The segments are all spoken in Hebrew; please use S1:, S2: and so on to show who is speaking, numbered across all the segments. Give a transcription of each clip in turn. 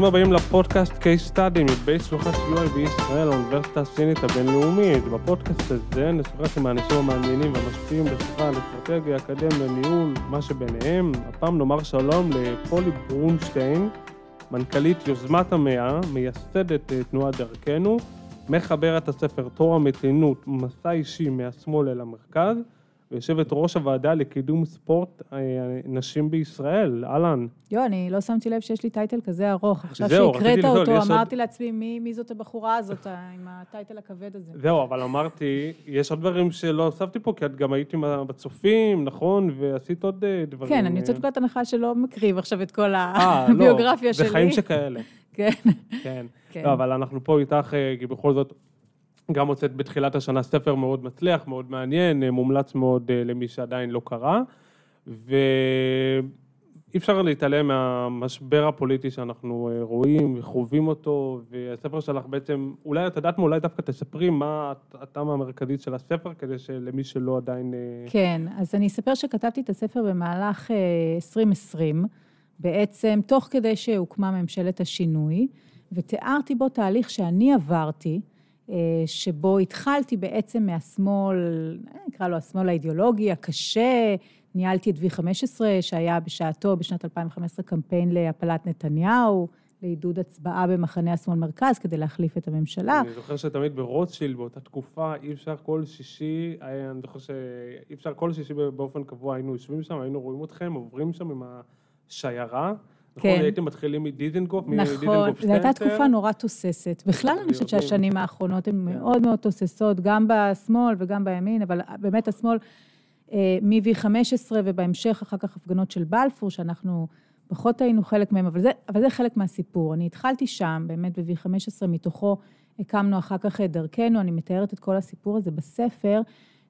S1: ברוכים הבאים לפודקאסט case study מבית שלוחת UI בישראל, האוניברסיטה הסינית הבינלאומית. בפודקאסט הזה נשוחח עם האנשים המעניינים והמשפיעים בשיחה על אסטרטגיה, אקדמיה, ניהול, מה שביניהם. הפעם נאמר שלום לפולי ברונשטיין, מנכ"לית יוזמת המאה, מייסדת אה, תנועת דרכנו, מחברת הספר תור המתינות, מסע אישי מהשמאל אל המרכז. ויושבת ראש הוועדה לקידום ספורט אה, נשים בישראל, אהלן.
S2: יו, אני לא שמתי לב שיש לי טייטל כזה ארוך. עכשיו שהקראת אותו, אמרתי עוד... לעצמי, מי, מי זאת הבחורה הזאת עם הטייטל הכבד הזה?
S1: זהו, אבל אמרתי, יש עוד דברים שלא הוספתי פה, כי את גם היית בצופים, נכון? ועשית עוד אה, דברים.
S2: כן, אני יוצאת מנקודת הנחה שלא מקריב עכשיו את כל לא, הביוגרפיה שלי.
S1: זה חיים שכאלה.
S2: כן.
S1: כן. כן. לא, אבל אנחנו פה איתך, אה, כי בכל זאת... גם הוצאת בתחילת השנה ספר מאוד מצליח, מאוד מעניין, אה, מומלץ מאוד אה, למי שעדיין לא קרא, ואי אפשר להתעלם מהמשבר הפוליטי שאנחנו אה, רואים וחווים אותו, והספר שלך בעצם, אולי את יודעת מה, אולי דווקא תספרי מה הטעם המרכזית של הספר, כדי שלמי שלא עדיין...
S2: כן, אז אני אספר שכתבתי את הספר במהלך 2020, בעצם תוך כדי שהוקמה ממשלת השינוי, ותיארתי בו תהליך שאני עברתי, שבו התחלתי בעצם מהשמאל, נקרא לו השמאל האידיאולוגי, הקשה, ניהלתי את V15, שהיה בשעתו, בשנת 2015, קמפיין להפלת נתניהו, לעידוד הצבעה במחנה השמאל מרכז כדי להחליף את הממשלה.
S1: אני זוכר שתמיד ברוטשילד באותה תקופה, אי אפשר כל שישי, אני זוכר שאי אפשר כל שישי באופן קבוע, היינו יושבים שם, היינו רואים אתכם, עוברים שם עם השיירה. נכון, כן. הייתם מתחילים מדיזנגוף,
S2: נכון, זו הייתה תקופה נורא תוססת. בכלל אני חושבת שהשנים האחרונות הן כן. מאוד מאוד תוססות, גם בשמאל וגם בימין, אבל באמת השמאל אה, מ-V15 ובהמשך אחר כך הפגנות של בלפור, שאנחנו פחות היינו חלק מהם, אבל זה, אבל זה חלק מהסיפור. אני התחלתי שם, באמת ב-V15, מתוכו הקמנו אחר כך את דרכנו, אני מתארת את כל הסיפור הזה בספר,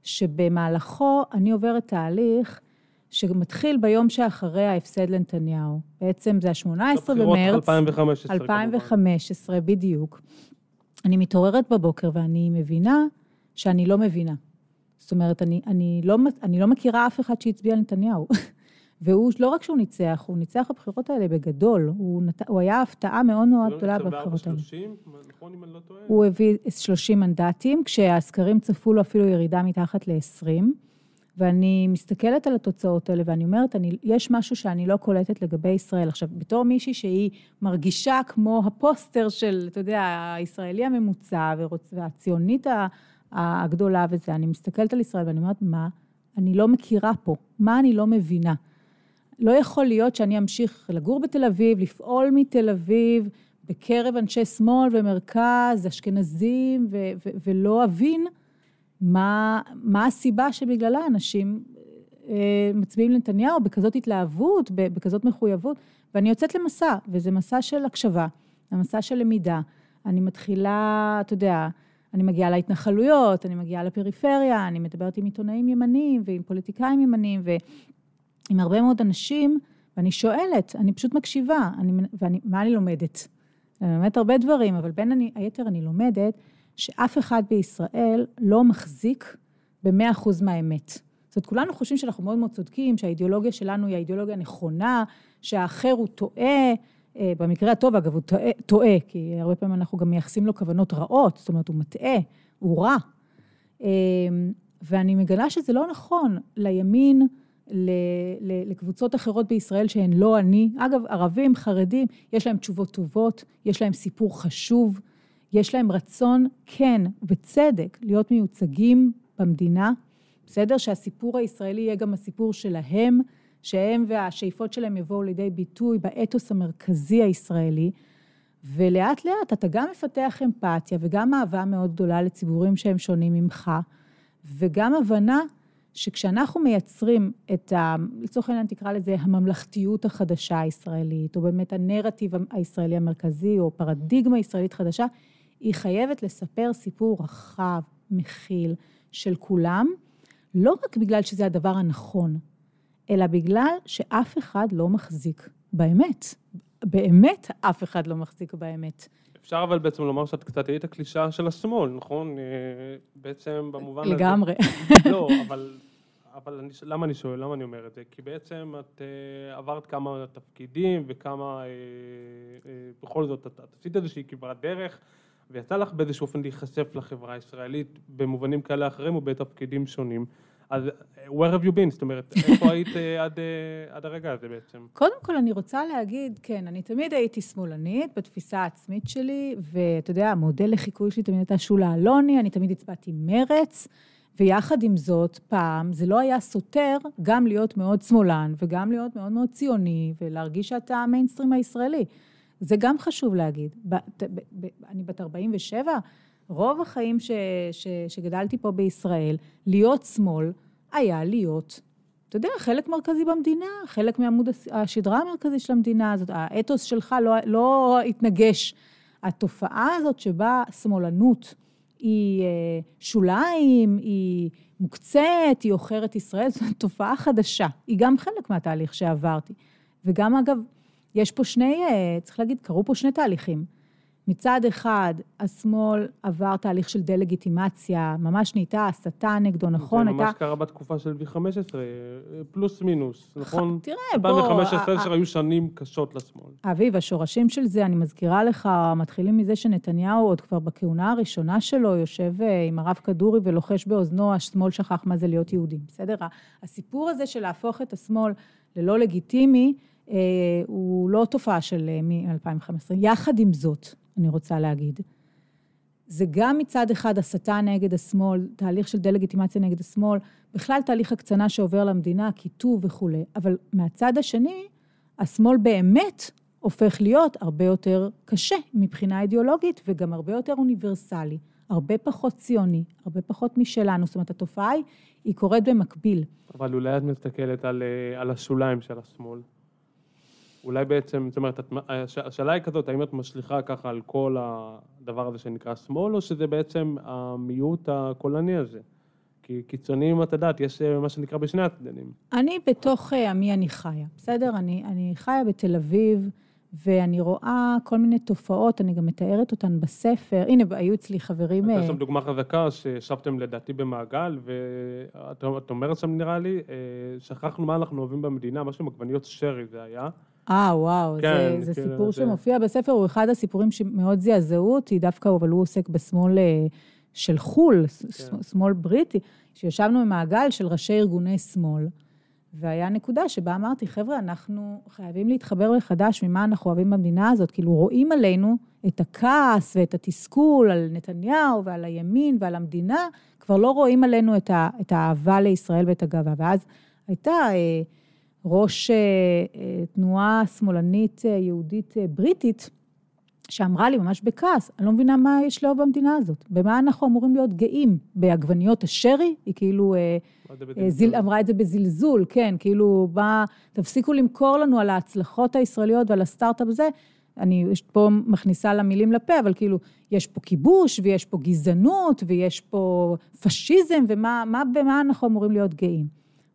S2: שבמהלכו אני עוברת תהליך, שמתחיל ביום שאחרי ההפסד לנתניהו. בעצם זה ה-18 במרץ.
S1: 2015.
S2: 2015, בדיוק. אני מתעוררת בבוקר ואני מבינה שאני לא מבינה. זאת אומרת, אני, אני, לא, אני לא מכירה אף אחד שהצביע לנתניהו. והוא, לא רק שהוא ניצח, הוא ניצח בבחירות האלה בגדול. הוא, נת, הוא היה הפתעה מאוד מאוד גדולה בבחירות האלה.
S1: 30, נכון אם אני לא טועה?
S2: הוא הביא 30 מנדטים, כשהסקרים צפו לו אפילו ירידה מתחת ל-20. ואני מסתכלת על התוצאות האלה ואני אומרת, אני, יש משהו שאני לא קולטת לגבי ישראל. עכשיו, בתור מישהי שהיא מרגישה כמו הפוסטר של, אתה יודע, הישראלי הממוצע והציונית הגדולה וזה, אני מסתכלת על ישראל ואני אומרת, מה? אני לא מכירה פה, מה אני לא מבינה? לא יכול להיות שאני אמשיך לגור בתל אביב, לפעול מתל אביב, בקרב אנשי שמאל ומרכז, אשכנזים, ו- ו- ולא אבין מה, מה הסיבה שבגללה אנשים אה, מצביעים לנתניהו בכזאת התלהבות, בכזאת מחויבות, ואני יוצאת למסע, וזה מסע של הקשבה, המסע של למידה. אני מתחילה, אתה יודע, אני מגיעה להתנחלויות, אני מגיעה לפריפריה, אני מדברת עם עיתונאים ימניים ועם פוליטיקאים ימניים ועם הרבה מאוד אנשים, ואני שואלת, אני פשוט מקשיבה, אני, ואני, מה אני לומדת? אני לומדת הרבה דברים, אבל בין אני, היתר אני לומדת שאף אחד בישראל לא מחזיק במאה אחוז מהאמת. זאת אומרת, כולנו חושבים שאנחנו מאוד מאוד צודקים, שהאידיאולוגיה שלנו היא האידיאולוגיה הנכונה, שהאחר הוא טועה, אה, במקרה הטוב, אגב, הוא טועה, טועה, כי הרבה פעמים אנחנו גם מייחסים לו כוונות רעות, זאת אומרת, הוא מטעה, הוא רע. אה, ואני מגלה שזה לא נכון לימין, לקבוצות אחרות בישראל שהן לא אני. אגב, ערבים, חרדים, יש להם תשובות טובות, יש להם סיפור חשוב. יש להם רצון כן, בצדק, להיות מיוצגים במדינה, בסדר? שהסיפור הישראלי יהיה גם הסיפור שלהם, שהם והשאיפות שלהם יבואו לידי ביטוי באתוס המרכזי הישראלי, ולאט לאט אתה גם מפתח אמפתיה וגם אהבה מאוד גדולה לציבורים שהם שונים ממך, וגם הבנה שכשאנחנו מייצרים את ה... לצורך העניין תקרא לזה הממלכתיות החדשה הישראלית, או באמת הנרטיב הישראלי המרכזי, או פרדיגמה ישראלית חדשה, היא חייבת לספר סיפור רחב, מכיל, של כולם, לא רק בגלל שזה הדבר הנכון, אלא בגלל שאף אחד לא מחזיק באמת. באמת אף אחד לא מחזיק באמת.
S1: אפשר אבל בעצם לומר שאת קצת היית הקלישה של השמאל, נכון? אה, בעצם במובן
S2: הזה... לגמרי.
S1: לא, אבל אבל אני, למה אני שואל, למה אני אומר את זה? כי בעצם את uh, עברת כמה תפקידים וכמה, uh, uh, בכל זאת, את, את עשית איזושהי כברת דרך, ויצא לך באיזשהו אופן להיחשף לחברה הישראלית במובנים כאלה אחרים ובתפקידים שונים. אז where have you been? זאת אומרת, איפה היית עד, עד הרגע הזה בעצם?
S2: קודם כל, אני רוצה להגיד, כן, אני תמיד הייתי שמאלנית בתפיסה העצמית שלי, ואתה יודע, המודל לחיקוי שלי תמיד הייתה שולה אלוני, אני תמיד הצבעתי מרץ. ויחד עם זאת, פעם זה לא היה סותר גם להיות מאוד שמאלן וגם להיות מאוד מאוד ציוני ולהרגיש שאתה המיינסטרים הישראלי. זה גם חשוב להגיד. ב, ב, ב, אני בת 47, רוב החיים ש, ש, שגדלתי פה בישראל, להיות שמאל היה להיות, אתה יודע, חלק מרכזי במדינה, חלק מעמוד השדרה המרכזי של המדינה הזאת, האתוס שלך לא, לא התנגש. התופעה הזאת שבה שמאלנות, היא אה, שוליים, היא מוקצת, היא עוכרת ישראל, זו תופעה חדשה. היא גם חלק מהתהליך שעברתי. וגם, אגב, יש פה שני, אה, צריך להגיד, קרו פה שני תהליכים. מצד אחד, השמאל עבר תהליך של דה-לגיטימציה, ממש נהייתה הסתה נגדו, נכון?
S1: זה ממש הייתה... קרה בתקופה של V15, פלוס מינוס, נכון?
S2: תראה, בוא...
S1: ב-2015 היו שנים קשות לשמאל.
S2: אביב, השורשים של זה, אני מזכירה לך, מתחילים מזה שנתניהו עוד כבר בכהונה הראשונה שלו יושב אה, עם הרב כדורי ולוחש באוזנו, השמאל שכח מה זה להיות יהודים, בסדר? הסיפור הזה של להפוך את השמאל ללא לגיטימי, אה, הוא לא תופעה של אה, מ-2015. יחד עם זאת, אני רוצה להגיד. זה גם מצד אחד הסתה נגד השמאל, תהליך של דה-לגיטימציה נגד השמאל, בכלל תהליך הקצנה שעובר למדינה, קיטוב וכולי, אבל מהצד השני, השמאל באמת הופך להיות הרבה יותר קשה מבחינה אידיאולוגית וגם הרבה יותר אוניברסלי, הרבה פחות ציוני, הרבה פחות משלנו, זאת אומרת, התופעה היא, היא קורית במקביל.
S1: אבל אולי את מסתכלת על, אה, על השוליים של השמאל. אולי בעצם, זאת אומרת, השאלה היא כזאת, האם את משליכה ככה על כל הדבר הזה שנקרא שמאל, או שזה בעצם המיעוט הקולני הזה? כי קיצוניים, את יודעת, יש אה, מה שנקרא בשני הצדדים.
S2: אני בתוך אה, עמי אני חיה, בסדר? אני, אני חיה בתל אביב, ואני רואה כל מיני תופעות, אני גם מתארת אותן בספר. הנה, היו אצלי חברים...
S1: הייתה אה, שם דוגמה חזקה, שישבתם לדעתי במעגל, ואת אומרת שם, נראה לי, שכחנו מה אנחנו אוהבים במדינה, משהו עם עגבניות שרי זה היה.
S2: אה, וואו, כן, זה, זה כאילו סיפור זה... שמופיע בספר, הוא אחד הסיפורים שמאוד זעזעו אותי, דווקא, אבל הוא עוסק בשמאל אה, של חו"ל, כן. שמאל בריטי, שישבנו במעגל של ראשי ארגוני שמאל, והיה נקודה שבה אמרתי, חבר'ה, אנחנו חייבים להתחבר מחדש ממה אנחנו אוהבים במדינה הזאת, כאילו רואים עלינו את הכעס ואת התסכול על נתניהו ועל הימין ועל המדינה, כבר לא רואים עלינו את, ה, את האהבה לישראל ואת הגאווה. ואז הייתה... אה, ראש אה, אה, תנועה שמאלנית אה, יהודית בריטית, שאמרה לי ממש בכעס, אני לא מבינה מה יש לאהוב במדינה הזאת, במה אנחנו אמורים להיות גאים? בעגבניות השרי? היא כאילו, זיל, אמרה את זה בזלזול, כן, כאילו, מה, תפסיקו למכור לנו על ההצלחות הישראליות ועל הסטארט-אפ הזה. אני פה מכניסה לה מילים לפה, אבל כאילו, יש פה כיבוש, ויש פה גזענות, ויש פה פשיזם, ומה מה, במה אנחנו אמורים להיות גאים?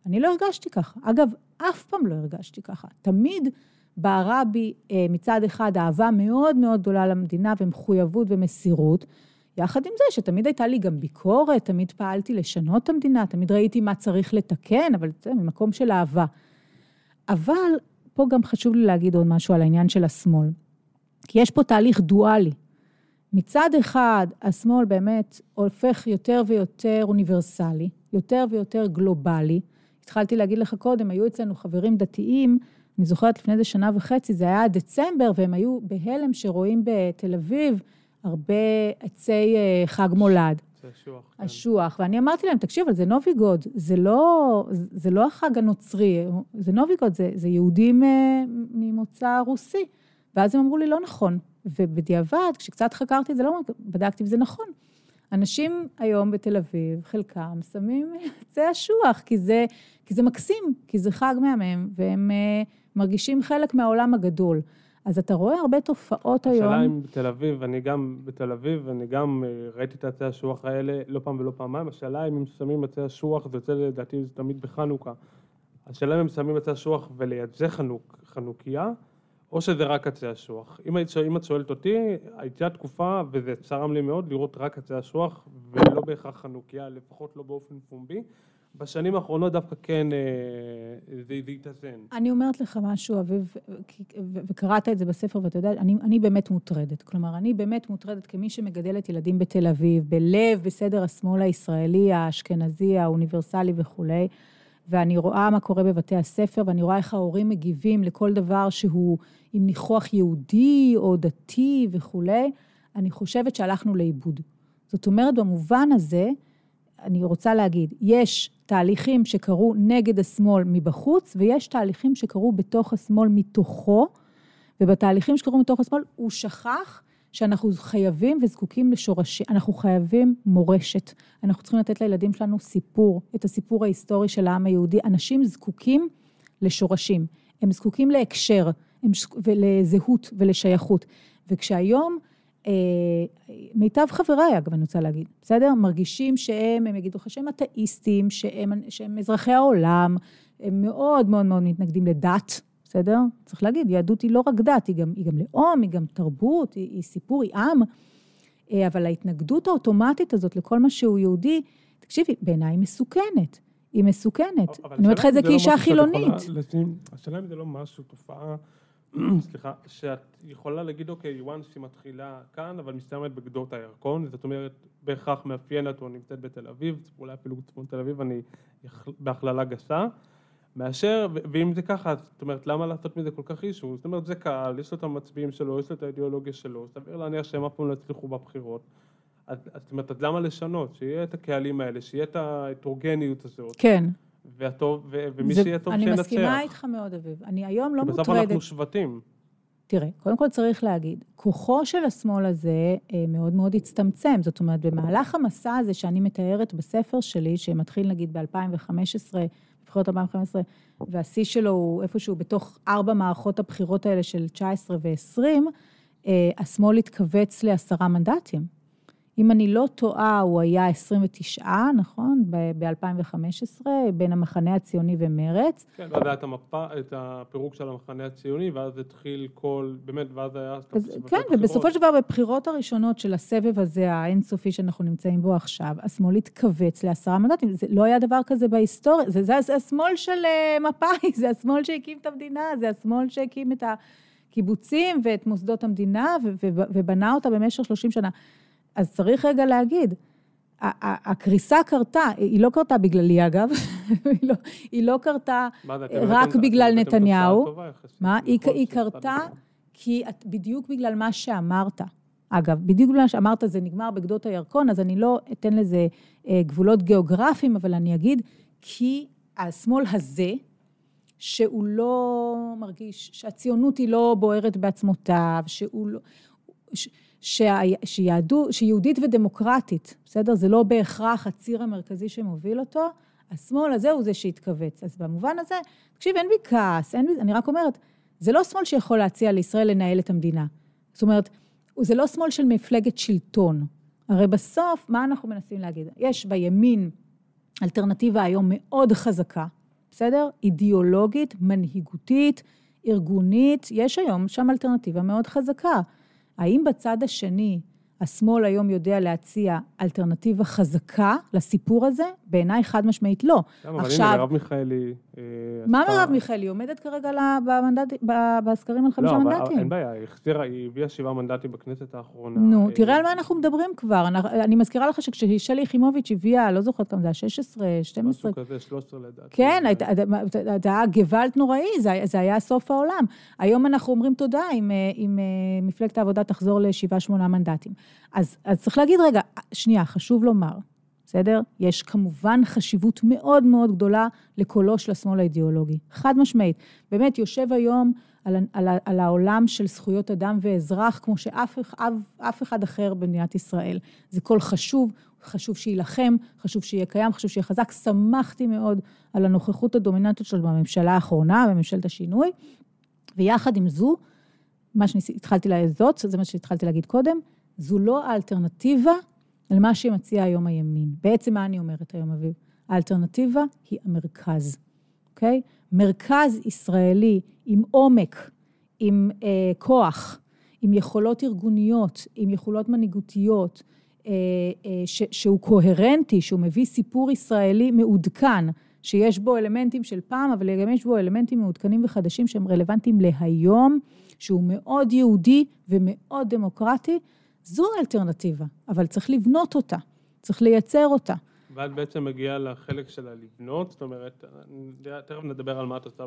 S2: אני לא הרגשתי ככה. אגב, אף פעם לא הרגשתי ככה. תמיד בערה בי אה, מצד אחד אהבה מאוד מאוד גדולה למדינה ומחויבות ומסירות, יחד עם זה שתמיד הייתה לי גם ביקורת, תמיד פעלתי לשנות את המדינה, תמיד ראיתי מה צריך לתקן, אבל זה ממקום של אהבה. אבל פה גם חשוב לי להגיד עוד משהו על העניין של השמאל. כי יש פה תהליך דואלי. מצד אחד, השמאל באמת הופך יותר ויותר אוניברסלי, יותר ויותר גלובלי, התחלתי להגיד לך קודם, היו אצלנו חברים דתיים, אני זוכרת לפני איזה שנה וחצי, זה היה דצמבר, והם היו בהלם שרואים בתל אביב הרבה עצי אה, חג מולד.
S1: השוח.
S2: כן. ואני אמרתי להם, תקשיב, אבל זה נוביגוד, זה לא, זה לא החג הנוצרי, זה נוביגוד, זה, זה יהודים אה, ממוצא רוסי. ואז הם אמרו לי, לא נכון. ובדיעבד, כשקצת חקרתי את זה, לא בדקתי וזה נכון. אנשים היום בתל אביב, חלקם שמים עצי אשוח, כי זה, כי זה מקסים, כי זה חג מהמם, והם uh, מרגישים חלק מהעולם הגדול. אז אתה רואה הרבה תופעות
S1: השאלה
S2: היום...
S1: השאלה אם בתל אביב, אני גם בתל אביב, אני גם uh, ראיתי את עצי השוח האלה לא פעם ולא פעמיים, השאלה אם הם שמים עצי אשוח, זה יוצא לדעתי זה תמיד בחנוכה. השאלה אם הם שמים עצי אשוח ולייצא חנוק, חנוכיה, או שזה רק עצי אשוח. אם, אם את שואלת אותי, הייתה תקופה, וזה צרם לי מאוד, לראות רק עצי אשוח, ולא בהכרח חנוכיה, לפחות לא באופן פומבי, בשנים האחרונות דווקא כן אה, זה התאזן.
S2: אני אומרת לך משהו, אביב, וקראת את זה בספר, ואתה יודע, אני, אני באמת מוטרדת. כלומר, אני באמת מוטרדת כמי שמגדלת ילדים בתל אביב, בלב, בסדר השמאל הישראלי, האשכנזי, האוניברסלי וכולי, ואני רואה מה קורה בבתי הספר, ואני רואה איך ההורים מגיבים לכל דבר שהוא עם ניחוח יהודי או דתי וכולי. אני חושבת שהלכנו לאיבוד. זאת אומרת, במובן הזה, אני רוצה להגיד, יש תהליכים שקרו נגד השמאל מבחוץ, ויש תהליכים שקרו בתוך השמאל מתוכו, ובתהליכים שקרו מתוך השמאל, הוא שכח שאנחנו חייבים וזקוקים לשורשים, אנחנו חייבים מורשת. אנחנו צריכים לתת לילדים שלנו סיפור, את הסיפור ההיסטורי של העם היהודי. אנשים זקוקים לשורשים, הם זקוקים להקשר הם ולזהות ולשייכות. וכשהיום, אה, מיטב חבריי, אגב, אני רוצה להגיד, בסדר? מרגישים שהם, הם יגידו לך שהם אתאיסטים, שהם, שהם אזרחי העולם, הם מאוד מאוד מאוד מתנגדים לדת, בסדר? צריך להגיד, יהדות היא לא רק דת, היא גם, היא גם לאום, היא גם תרבות, היא, היא סיפור, היא עם. אה, אבל ההתנגדות האוטומטית הזאת לכל מה שהוא יהודי, תקשיבי, בעיניי היא מסוכנת. היא מסוכנת. אני אומרת לך את זה
S1: לא
S2: כאישה
S1: יכולה
S2: חילונית.
S1: השאלה אם זה לא משהו, תופעה, סליחה, שאת יכולה להגיד, אוקיי, once שהיא מתחילה כאן, אבל מסתיימת בגדות הירקון, זאת אומרת, בהכרח מאפיינת או נמצאת בתל אביב, אולי אפילו צפון תל אביב, אני בהכללה גסה, מאשר, ואם זה ככה, זאת אומרת, למה לעשות מזה כל כך אישו? זאת אומרת, זה קהל, יש לו את המצביעים שלו, יש לו את האידיאולוגיה שלו, סביר להניח שהם אף פעם לא יצליחו בבחירות. אז זאת אומרת, אז למה לשנות? שיהיה את הקהלים האלה, שיהיה את ההטרוגניות הזאת.
S2: כן.
S1: והטוב, ו- ומי
S2: זה-
S1: שיהיה טוב
S2: אני
S1: שינצח.
S2: מסכימה איתך מאוד, אביב. אני היום לא
S1: כי בסוף
S2: מוטרדת.
S1: אנחנו שבטים.
S2: תראה, קודם כל צריך להגיד, כוחו של השמאל הזה אה, מאוד מאוד הצטמצם. זאת אומרת, במהלך המסע הזה שאני מתארת בספר שלי, שמתחיל נגיד ב-2015, בבחירות 2015, והשיא שלו הוא איפשהו בתוך ארבע מערכות הבחירות האלה של 19 ו-20, אה, השמאל התכווץ לעשרה מנדטים. אם אני לא טועה, הוא היה 29, נכון? ב-2015, בין המחנה הציוני ומרץ.
S1: כן, ואז היה את המפה, את הפירוק של המחנה הציוני, ואז התחיל כל, באמת, ואז היה...
S2: אז, כן,
S1: בחירות.
S2: ובסופו של דבר בבחירות הראשונות של הסבב הזה, האינסופי שאנחנו נמצאים בו עכשיו, השמאל התכווץ לעשרה מנדטים. זה לא היה דבר כזה בהיסטוריה, זה, זה, זה השמאל של אה, מפא"י, זה השמאל שהקים את המדינה, זה השמאל שהקים את הקיבוצים ואת מוסדות המדינה ובנה אותה במשך 30 שנה. אז צריך רגע להגיד, הקריסה קרתה, היא לא קרתה בגללי אגב, היא, לא, היא לא קרתה
S1: אתם
S2: רק בגלל נתניהו. מה? היא,
S1: נכון
S2: היא. קרתה כי בדיוק בגלל מה שאמרת. אגב, בדיוק בגלל שאמרת זה נגמר בגדות הירקון, אז אני לא אתן לזה אה, גבולות גיאוגרפיים, אבל אני אגיד, כי השמאל הזה, שהוא לא מרגיש, שהציונות היא לא בוערת בעצמותיו, שהוא לא... ש, שיהדו, שיהודית ודמוקרטית, בסדר? זה לא בהכרח הציר המרכזי שמוביל אותו, השמאל הזה הוא זה שהתכווץ. אז במובן הזה, תקשיב, אין בי כעס, אין בי, אני רק אומרת, זה לא שמאל שיכול להציע לישראל לנהל את המדינה. זאת אומרת, זה לא שמאל של מפלגת שלטון. הרי בסוף, מה אנחנו מנסים להגיד? יש בימין אלטרנטיבה היום מאוד חזקה, בסדר? אידיאולוגית, מנהיגותית, ארגונית, יש היום שם אלטרנטיבה מאוד חזקה. האם בצד השני השמאל היום יודע להציע אלטרנטיבה חזקה לסיפור הזה? בעיניי חד משמעית לא.
S1: אבל
S2: עכשיו-
S1: הנה, מרב מיכאלי... אה,
S2: מה
S1: עשתה-
S2: מרב מיכאלי? עומדת כרגע במנדט- בסקרים על חמישה
S1: לא, אבל
S2: מנדטים.
S1: אין בעיה, היא החזירה, היא הביאה שבעה מנדטים בכנסת האחרונה.
S2: נו,
S1: אה,
S2: תראה על מה אנחנו מדברים כבר. אנחנו- אני מזכירה לך שכששלי יחימוביץ' הביאה, לא זוכרת כמה זה היה, 16, 12,
S1: משהו כזה, 13 לדעתי.
S2: כן, זה היה גוואלד נוראי, זה זה היה סוף העולם. היום אנחנו אומרים תודה אם, אה, אה, מפלגת העבודה תחזור לשבעה, שמונה מנדטים. אז, אז צריך להגיד, רגע, שנייה, חשוב לומר, בסדר? יש כמובן חשיבות מאוד מאוד גדולה לקולו של השמאל האידיאולוגי. חד משמעית. באמת, יושב היום על, על, על העולם של זכויות אדם ואזרח, כמו שאף אף, אף אחד אחר במדינת ישראל. זה קול חשוב, חשוב שיילחם, חשוב שיהיה קיים, חשוב שיהיה חזק. שמחתי מאוד על הנוכחות הדומיננטית שלו בממשלה האחרונה, בממשלת השינוי, ויחד עם זו, מה שהתחלתי לעזות, זה מה שהתחלתי להגיד קודם, זו לא האלטרנטיבה למה שמציע היום הימין. בעצם מה אני אומרת היום, אביב? האלטרנטיבה היא המרכז, אוקיי? מרכז ישראלי עם עומק, עם אה, כוח, עם יכולות ארגוניות, עם יכולות מנהיגותיות, ש, שהוא קוהרנטי, שהוא מביא סיפור ישראלי מעודכן, שיש בו אלמנטים של פעם, אבל גם יש בו אלמנטים מעודכנים וחדשים שהם רלוונטיים להיום, שהוא מאוד יהודי ומאוד דמוקרטי, זו האלטרנטיבה, אבל צריך לבנות אותה, צריך לייצר אותה.
S1: ואת בעצם מגיעה לחלק של הלבנות, זאת אומרת, תכף נדבר על מה את עושה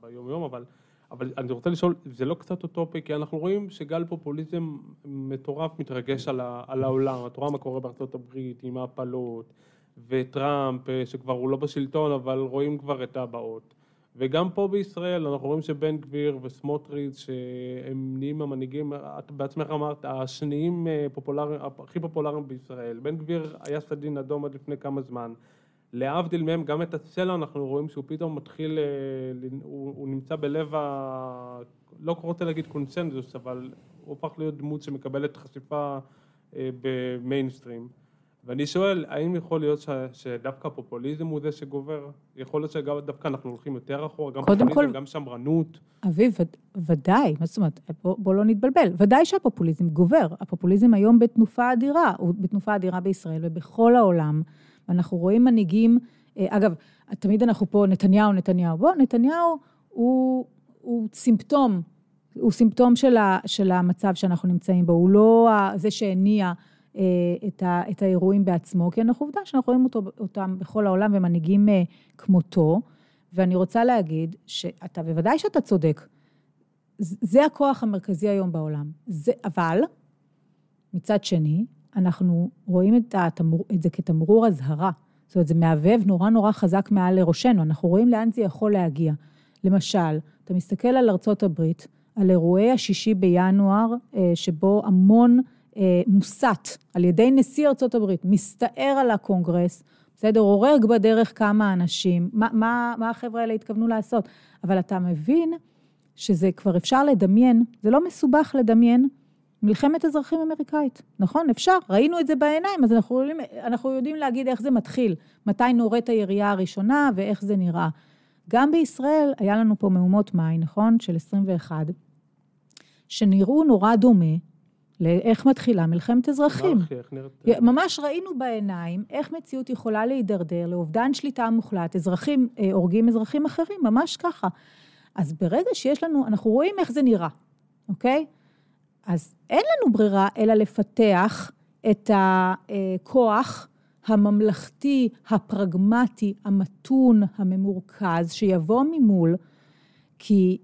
S1: ביום-יום, אבל, אבל אני רוצה לשאול, זה לא קצת אוטופי? כי אנחנו רואים שגל פופוליזם מטורף מתרגש על, ה, על העולם, את רואה מה קורה בארצות הברית עם ההפלות, וטראמפ, שכבר הוא לא בשלטון, אבל רואים כבר את הבאות. וגם פה בישראל אנחנו רואים שבן גביר וסמוטריץ' שהם נהיים המנהיגים, את בעצמך אמרת, השניים אה, פופולריים, הכי פופולריים בישראל. בן גביר היה סדין אדום עד לפני כמה זמן. להבדיל מהם, גם את הצלע אנחנו רואים שהוא פתאום מתחיל, אה, הוא, הוא נמצא בלב ה... לא רוצה להגיד קונצנזוס, אבל הוא הפך להיות דמות שמקבלת חשיפה אה, במיינסטרים. ואני שואל, האם יכול להיות ש, שדווקא הפופוליזם הוא זה שגובר? יכול להיות שדווקא אנחנו הולכים יותר אחורה, גם פופוליזם, כל... גם שמרנות?
S2: אביב, ודאי, מה זאת אומרת, בוא, בוא לא נתבלבל, ודאי שהפופוליזם גובר. הפופוליזם היום בתנופה אדירה, הוא בתנופה אדירה בישראל ובכל העולם. ואנחנו רואים מנהיגים, אה, אגב, תמיד אנחנו פה, נתניהו, נתניהו. בוא, נתניהו הוא, הוא סימפטום, הוא סימפטום של, ה, של המצב שאנחנו נמצאים בו, הוא לא זה שהניע את, ה, את האירועים בעצמו, כי אנחנו עובדה שאנחנו רואים אותו, אותם בכל העולם ומנהיגים אה, כמותו, ואני רוצה להגיד שאתה, בוודאי שאתה צודק, זה הכוח המרכזי היום בעולם. זה, אבל, מצד שני, אנחנו רואים את, התמור, את זה כתמרור אזהרה. זאת אומרת, זה מהבהב נורא נורא חזק מעל לראשנו, אנחנו רואים לאן זה יכול להגיע. למשל, אתה מסתכל על ארצות הברית, על אירועי השישי בינואר, אה, שבו המון אה, מוסת על ידי נשיא ארצות הברית, מסתער על הקונגרס, בסדר, הורג בדרך כמה אנשים, מה, מה, מה החבר'ה האלה התכוונו לעשות? אבל אתה מבין שזה כבר אפשר לדמיין, זה לא מסובך לדמיין מלחמת אזרחים אמריקאית, נכון? אפשר, ראינו את זה בעיניים, אז אנחנו יודעים, אנחנו יודעים להגיד איך זה מתחיל, מתי נורית הירייה הראשונה ואיך זה נראה. גם בישראל היה לנו פה מהומות מאי, נכון? של 21, שנראו נורא דומה לאיך מתחילה מלחמת אזרחים. ממש ראינו בעיניים איך מציאות יכולה להידרדר לאובדן שליטה מוחלט, אזרחים אה, הורגים אזרחים אחרים, ממש ככה. אז ברגע שיש לנו, אנחנו רואים איך זה נראה, אוקיי? אז אין לנו ברירה אלא לפתח את הכוח הממלכתי, הפרגמטי, המתון, הממורכז, שיבוא ממול, כי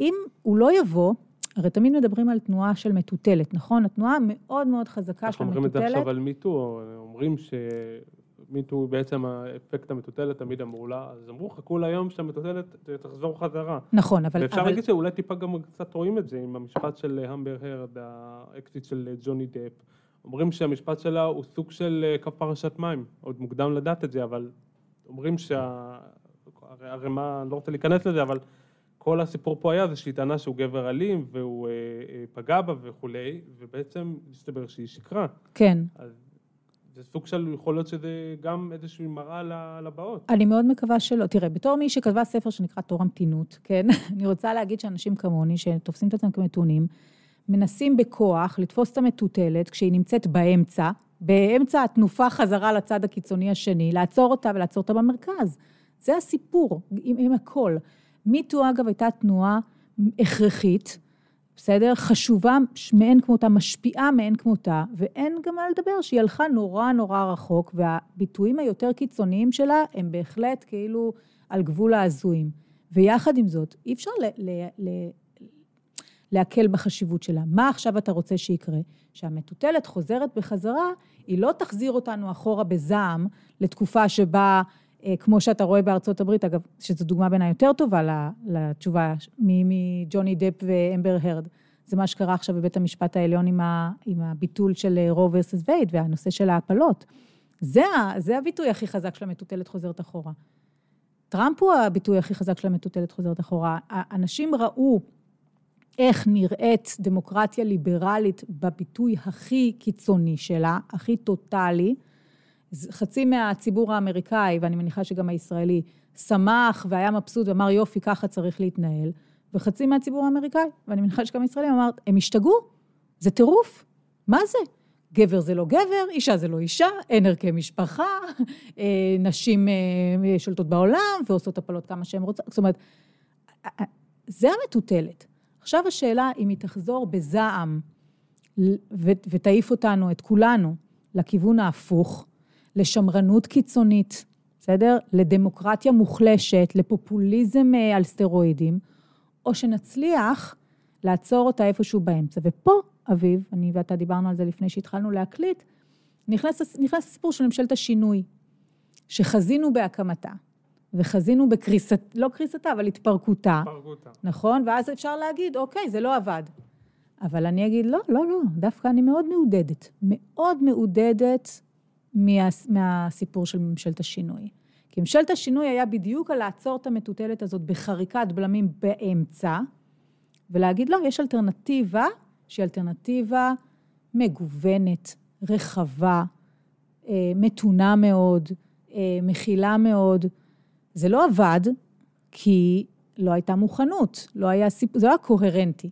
S2: אם הוא לא יבוא, הרי תמיד מדברים על תנועה של מטוטלת, נכון? התנועה המאוד מאוד חזקה של המטוטלת.
S1: אנחנו אומרים את זה עכשיו על MeToo, אומרים ש MeToo הוא בעצם האפקט המטוטלת תמיד אמרו לה, אז אמרו חכו ליום שהמטוטלת תחזור חזרה.
S2: נכון, אבל...
S1: ואפשר אבל... להגיד שאולי טיפה גם קצת רואים את זה עם המשפט של אמבר הרד, האקסית של ג'וני דפ. אומרים שהמשפט שלה הוא סוג של קו פרשת מים, עוד מוקדם לדעת את זה, אבל אומרים שה... הרי מה, אני לא רוצה להיכנס לזה, אבל כל הסיפור פה היה זה שהיא טענה שהוא גבר אלים והוא אה, אה, פגע בה וכולי, ובעצם מסתבר שהיא שקרה.
S2: כן.
S1: אז זה סוג של, יכול להיות שזה גם איזושהי מראה לבאות.
S2: אני מאוד מקווה שלא. תראה, בתור מי שכתבה ספר שנקרא תור המתינות, כן? אני רוצה להגיד שאנשים כמוני, שתופסים את עצמם כמתונים, מנסים בכוח לתפוס את המטוטלת כשהיא נמצאת באמצע, באמצע התנופה חזרה לצד הקיצוני השני, לעצור אותה ולעצור אותה במרכז. זה הסיפור, עם, עם הכל. מיטו אגב הייתה תנועה הכרחית, בסדר? חשובה מאין כמותה, משפיעה מאין כמותה, ואין גם מה לדבר שהיא הלכה נורא נורא רחוק, והביטויים היותר קיצוניים שלה הם בהחלט כאילו על גבול ההזויים. ויחד עם זאת, אי אפשר ל- ל- ל- להקל בחשיבות שלה. מה עכשיו אתה רוצה שיקרה? שהמטוטלת חוזרת בחזרה, היא לא תחזיר אותנו אחורה בזעם לתקופה שבה כמו שאתה רואה בארצות הברית, אגב, שזו דוגמה בעיניי יותר טובה לתשובה מג'וני דפ ואמבר הרד. זה מה שקרה עכשיו בבית המשפט העליון עם, ה, עם הביטול של רו ורסס וייד והנושא של ההפלות. זה, זה הביטוי הכי חזק של המטוטלת חוזרת אחורה. טראמפ הוא הביטוי הכי חזק של המטוטלת חוזרת אחורה. אנשים ראו איך נראית דמוקרטיה ליברלית בביטוי הכי קיצוני שלה, הכי טוטאלי, חצי מהציבור האמריקאי, ואני מניחה שגם הישראלי, שמח והיה מבסוט ואמר יופי, ככה צריך להתנהל, וחצי מהציבור האמריקאי, ואני מניחה שגם הישראלי אמר, הם השתגעו, זה טירוף, מה זה? גבר זה לא גבר, אישה זה לא אישה, אין ערכי משפחה, אה, נשים אה, שולטות בעולם ועושות הפלות כמה שהן רוצות. זאת אומרת, זה המטוטלת. עכשיו השאלה אם היא תחזור בזעם ותעיף אותנו, את כולנו, לכיוון ההפוך, לשמרנות קיצונית, בסדר? לדמוקרטיה מוחלשת, לפופוליזם אה, על סטרואידים, או שנצליח לעצור אותה איפשהו באמצע. ופה, אביב, אני ואתה דיברנו על זה לפני שהתחלנו להקליט, נכנס, נכנס הסיפור של ממשלת השינוי, שחזינו בהקמתה, וחזינו בקריסת, לא קריסתה, אבל התפרקותה. התפרקותה. נכון? ואז אפשר להגיד, אוקיי, זה לא עבד. אבל אני אגיד, לא, לא, לא, דווקא אני מאוד מעודדת. מאוד מעודדת מה, מהסיפור של ממשלת השינוי. כי ממשלת השינוי היה בדיוק על לעצור את המטוטלת הזאת בחריקת בלמים באמצע, ולהגיד, לא, יש אלטרנטיבה שהיא אלטרנטיבה מגוונת, רחבה, אה, מתונה מאוד, אה, מכילה מאוד. זה לא עבד, כי לא הייתה מוכנות, לא היה סיפור, זה לא היה קוהרנטי.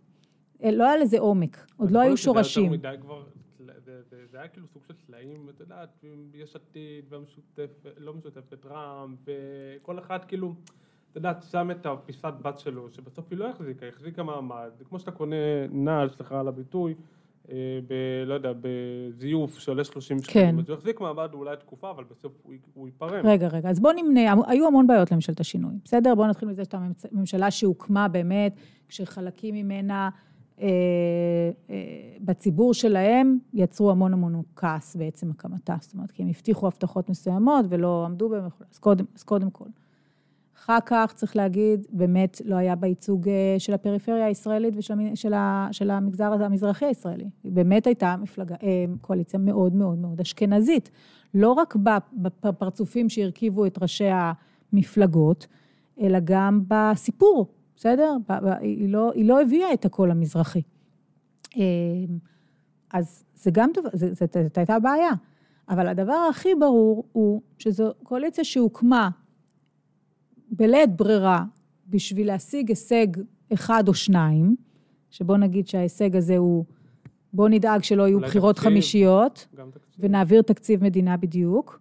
S2: אה, לא היה לזה עומק, עוד לא היו שורשים.
S1: זה היה כאילו סוג של סלעים, את יודעת, יש עתיד והמשותפת, לא משותפת, רע"מ, וכל אחד כאילו, את יודעת, שם את הפיסת בת שלו, שבסוף היא לא החזיקה, היא החזיקה מעמד, זה כמו שאתה קונה נעל, סליחה על הביטוי, אה, ב... לא יודע, בזיוף שעולה 30 שקלים, כן. אז הוא יחזיק מעמד אולי תקופה, אבל בסוף הוא, הוא ייפרם.
S2: רגע, רגע, אז בוא נמנה, היו המון בעיות לממשלת השינוי, בסדר? בואו נתחיל מזה שאתה ממשלה שהוקמה באמת, כשחלקים ממנה... אה, אה, בציבור שלהם יצרו המון המון כעס בעצם הקמתה, זאת אומרת, כי הם הבטיחו הבטחות מסוימות ולא עמדו בהן אז קודם, אז קודם כל. אחר כך, צריך להגיד, באמת לא היה בייצוג אה, של הפריפריה הישראלית ושל של המגזר המזרחי הישראלי. באמת הייתה מפלגה, קואליציה מאוד מאוד מאוד אשכנזית. לא רק בפרצופים שהרכיבו את ראשי המפלגות, אלא גם בסיפור בסדר? היא לא, היא לא הביאה את הקול המזרחי. אמ, אז זה גם דבר, זאת הייתה בעיה. אבל הדבר הכי ברור הוא שזו קואליציה שהוקמה בלית ברירה בשביל להשיג הישג אחד או שניים, שבוא נגיד שההישג הזה הוא, בוא נדאג שלא יהיו בחירות תקציב, חמישיות, ונעביר תקציב מדינה בדיוק,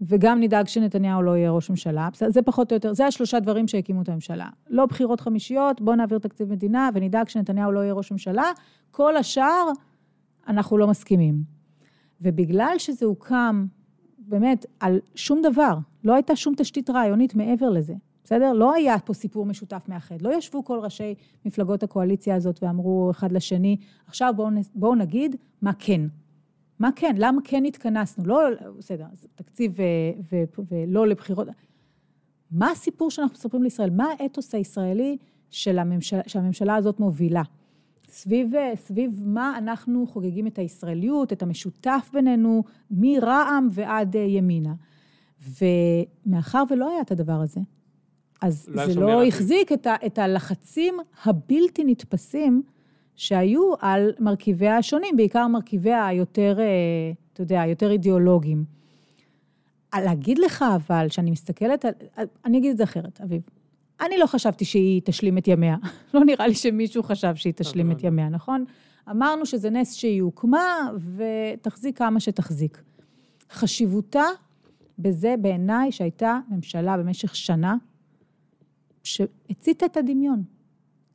S2: וגם נדאג שנתניהו לא יהיה ראש ממשלה. זה פחות או יותר, זה השלושה דברים שהקימו את הממשלה. לא בחירות חמישיות, בואו נעביר תקציב מדינה ונדאג שנתניהו לא יהיה ראש ממשלה. כל השאר, אנחנו לא מסכימים. ובגלל שזה הוקם, באמת, על שום דבר, לא הייתה שום תשתית רעיונית מעבר לזה, בסדר? לא היה פה סיפור משותף מאחד. לא ישבו כל ראשי מפלגות הקואליציה הזאת ואמרו אחד לשני, עכשיו בואו בוא נגיד מה כן. מה כן? למה כן התכנסנו? לא, בסדר, תקציב ו, ו, ולא לבחירות. מה הסיפור שאנחנו מספרים לישראל? מה האתוס הישראלי של הממשלה, שהממשלה הזאת מובילה? סביב, סביב מה אנחנו חוגגים את הישראליות, את המשותף בינינו, מרע"מ ועד ימינה. ומאחר ולא היה את הדבר הזה, אז לא זה לא החזיק את, ה, את הלחצים הבלתי נתפסים שהיו על מרכיביה השונים, בעיקר מרכיביה היותר, אה, אתה יודע, יותר אידיאולוגיים. להגיד לך אבל, שאני מסתכלת על... אני אגיד את זה אחרת, אביב. אני לא חשבתי שהיא תשלים את ימיה. לא נראה לי שמישהו חשב שהיא תשלים את ימיה, נכון? אמרנו שזה נס שהיא הוקמה, ותחזיק כמה שתחזיק. חשיבותה בזה בעיניי שהייתה ממשלה במשך שנה שהציתה את הדמיון.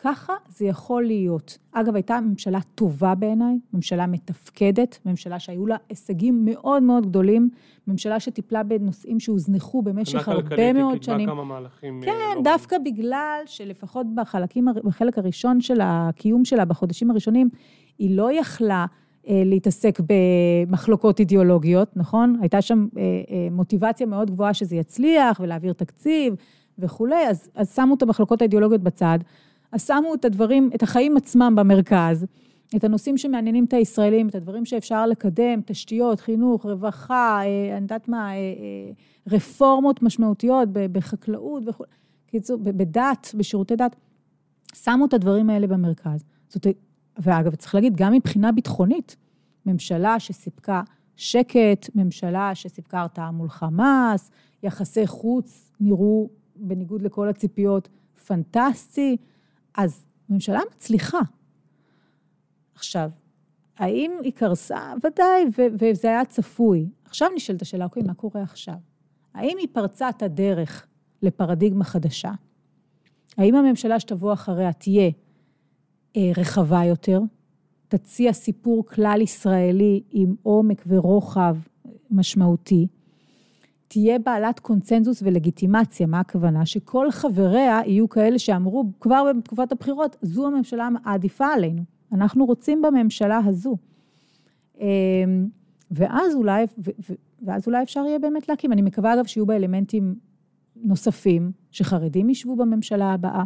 S2: ככה זה יכול להיות. אגב, הייתה ממשלה טובה בעיניי, ממשלה מתפקדת, ממשלה שהיו לה הישגים מאוד מאוד גדולים, ממשלה שטיפלה בנושאים שהוזנחו במשך הרבה מאוד שנים.
S1: כמה מהלכים.
S2: אה, כן, לא דווקא ב... בגלל שלפחות בחלקים, בחלק הראשון של הקיום שלה, בחודשים הראשונים, היא לא יכלה אה, להתעסק במחלוקות אידיאולוגיות, נכון? הייתה שם אה, מוטיבציה מאוד גבוהה שזה יצליח ולהעביר תקציב וכולי, אז, אז שמו את המחלוקות האידיאולוגיות בצד. אז שמו את הדברים, את החיים עצמם במרכז, את הנושאים שמעניינים את הישראלים, את הדברים שאפשר לקדם, תשתיות, חינוך, רווחה, אה, אני יודעת מה, אה, אה, רפורמות משמעותיות בחקלאות וכו', קיצור, בדת, בשירותי דת, שמו את הדברים האלה במרכז. זאת, ואגב, צריך להגיד, גם מבחינה ביטחונית, ממשלה שסיפקה שקט, ממשלה שסיפקה הרתעה מול חמאס, יחסי חוץ נראו, בניגוד לכל הציפיות, פנטסטי. אז ממשלה מצליחה. עכשיו, האם היא קרסה? ודאי, ו- וזה היה צפוי. עכשיו נשאלת השאלה, אוקיי, מה קורה עכשיו? האם היא פרצה את הדרך לפרדיגמה חדשה? האם הממשלה שתבוא אחריה תהיה אה, רחבה יותר, תציע סיפור כלל ישראלי עם עומק ורוחב משמעותי, תהיה בעלת קונצנזוס ולגיטימציה, מה הכוונה? שכל חבריה יהיו כאלה שאמרו כבר בתקופת הבחירות, זו הממשלה העדיפה עלינו, אנחנו רוצים בממשלה הזו. אמ, ואז אולי, ואז אולי אפשר יהיה באמת להקים. אני מקווה אגב שיהיו בה אלמנטים נוספים, שחרדים ישבו בממשלה הבאה.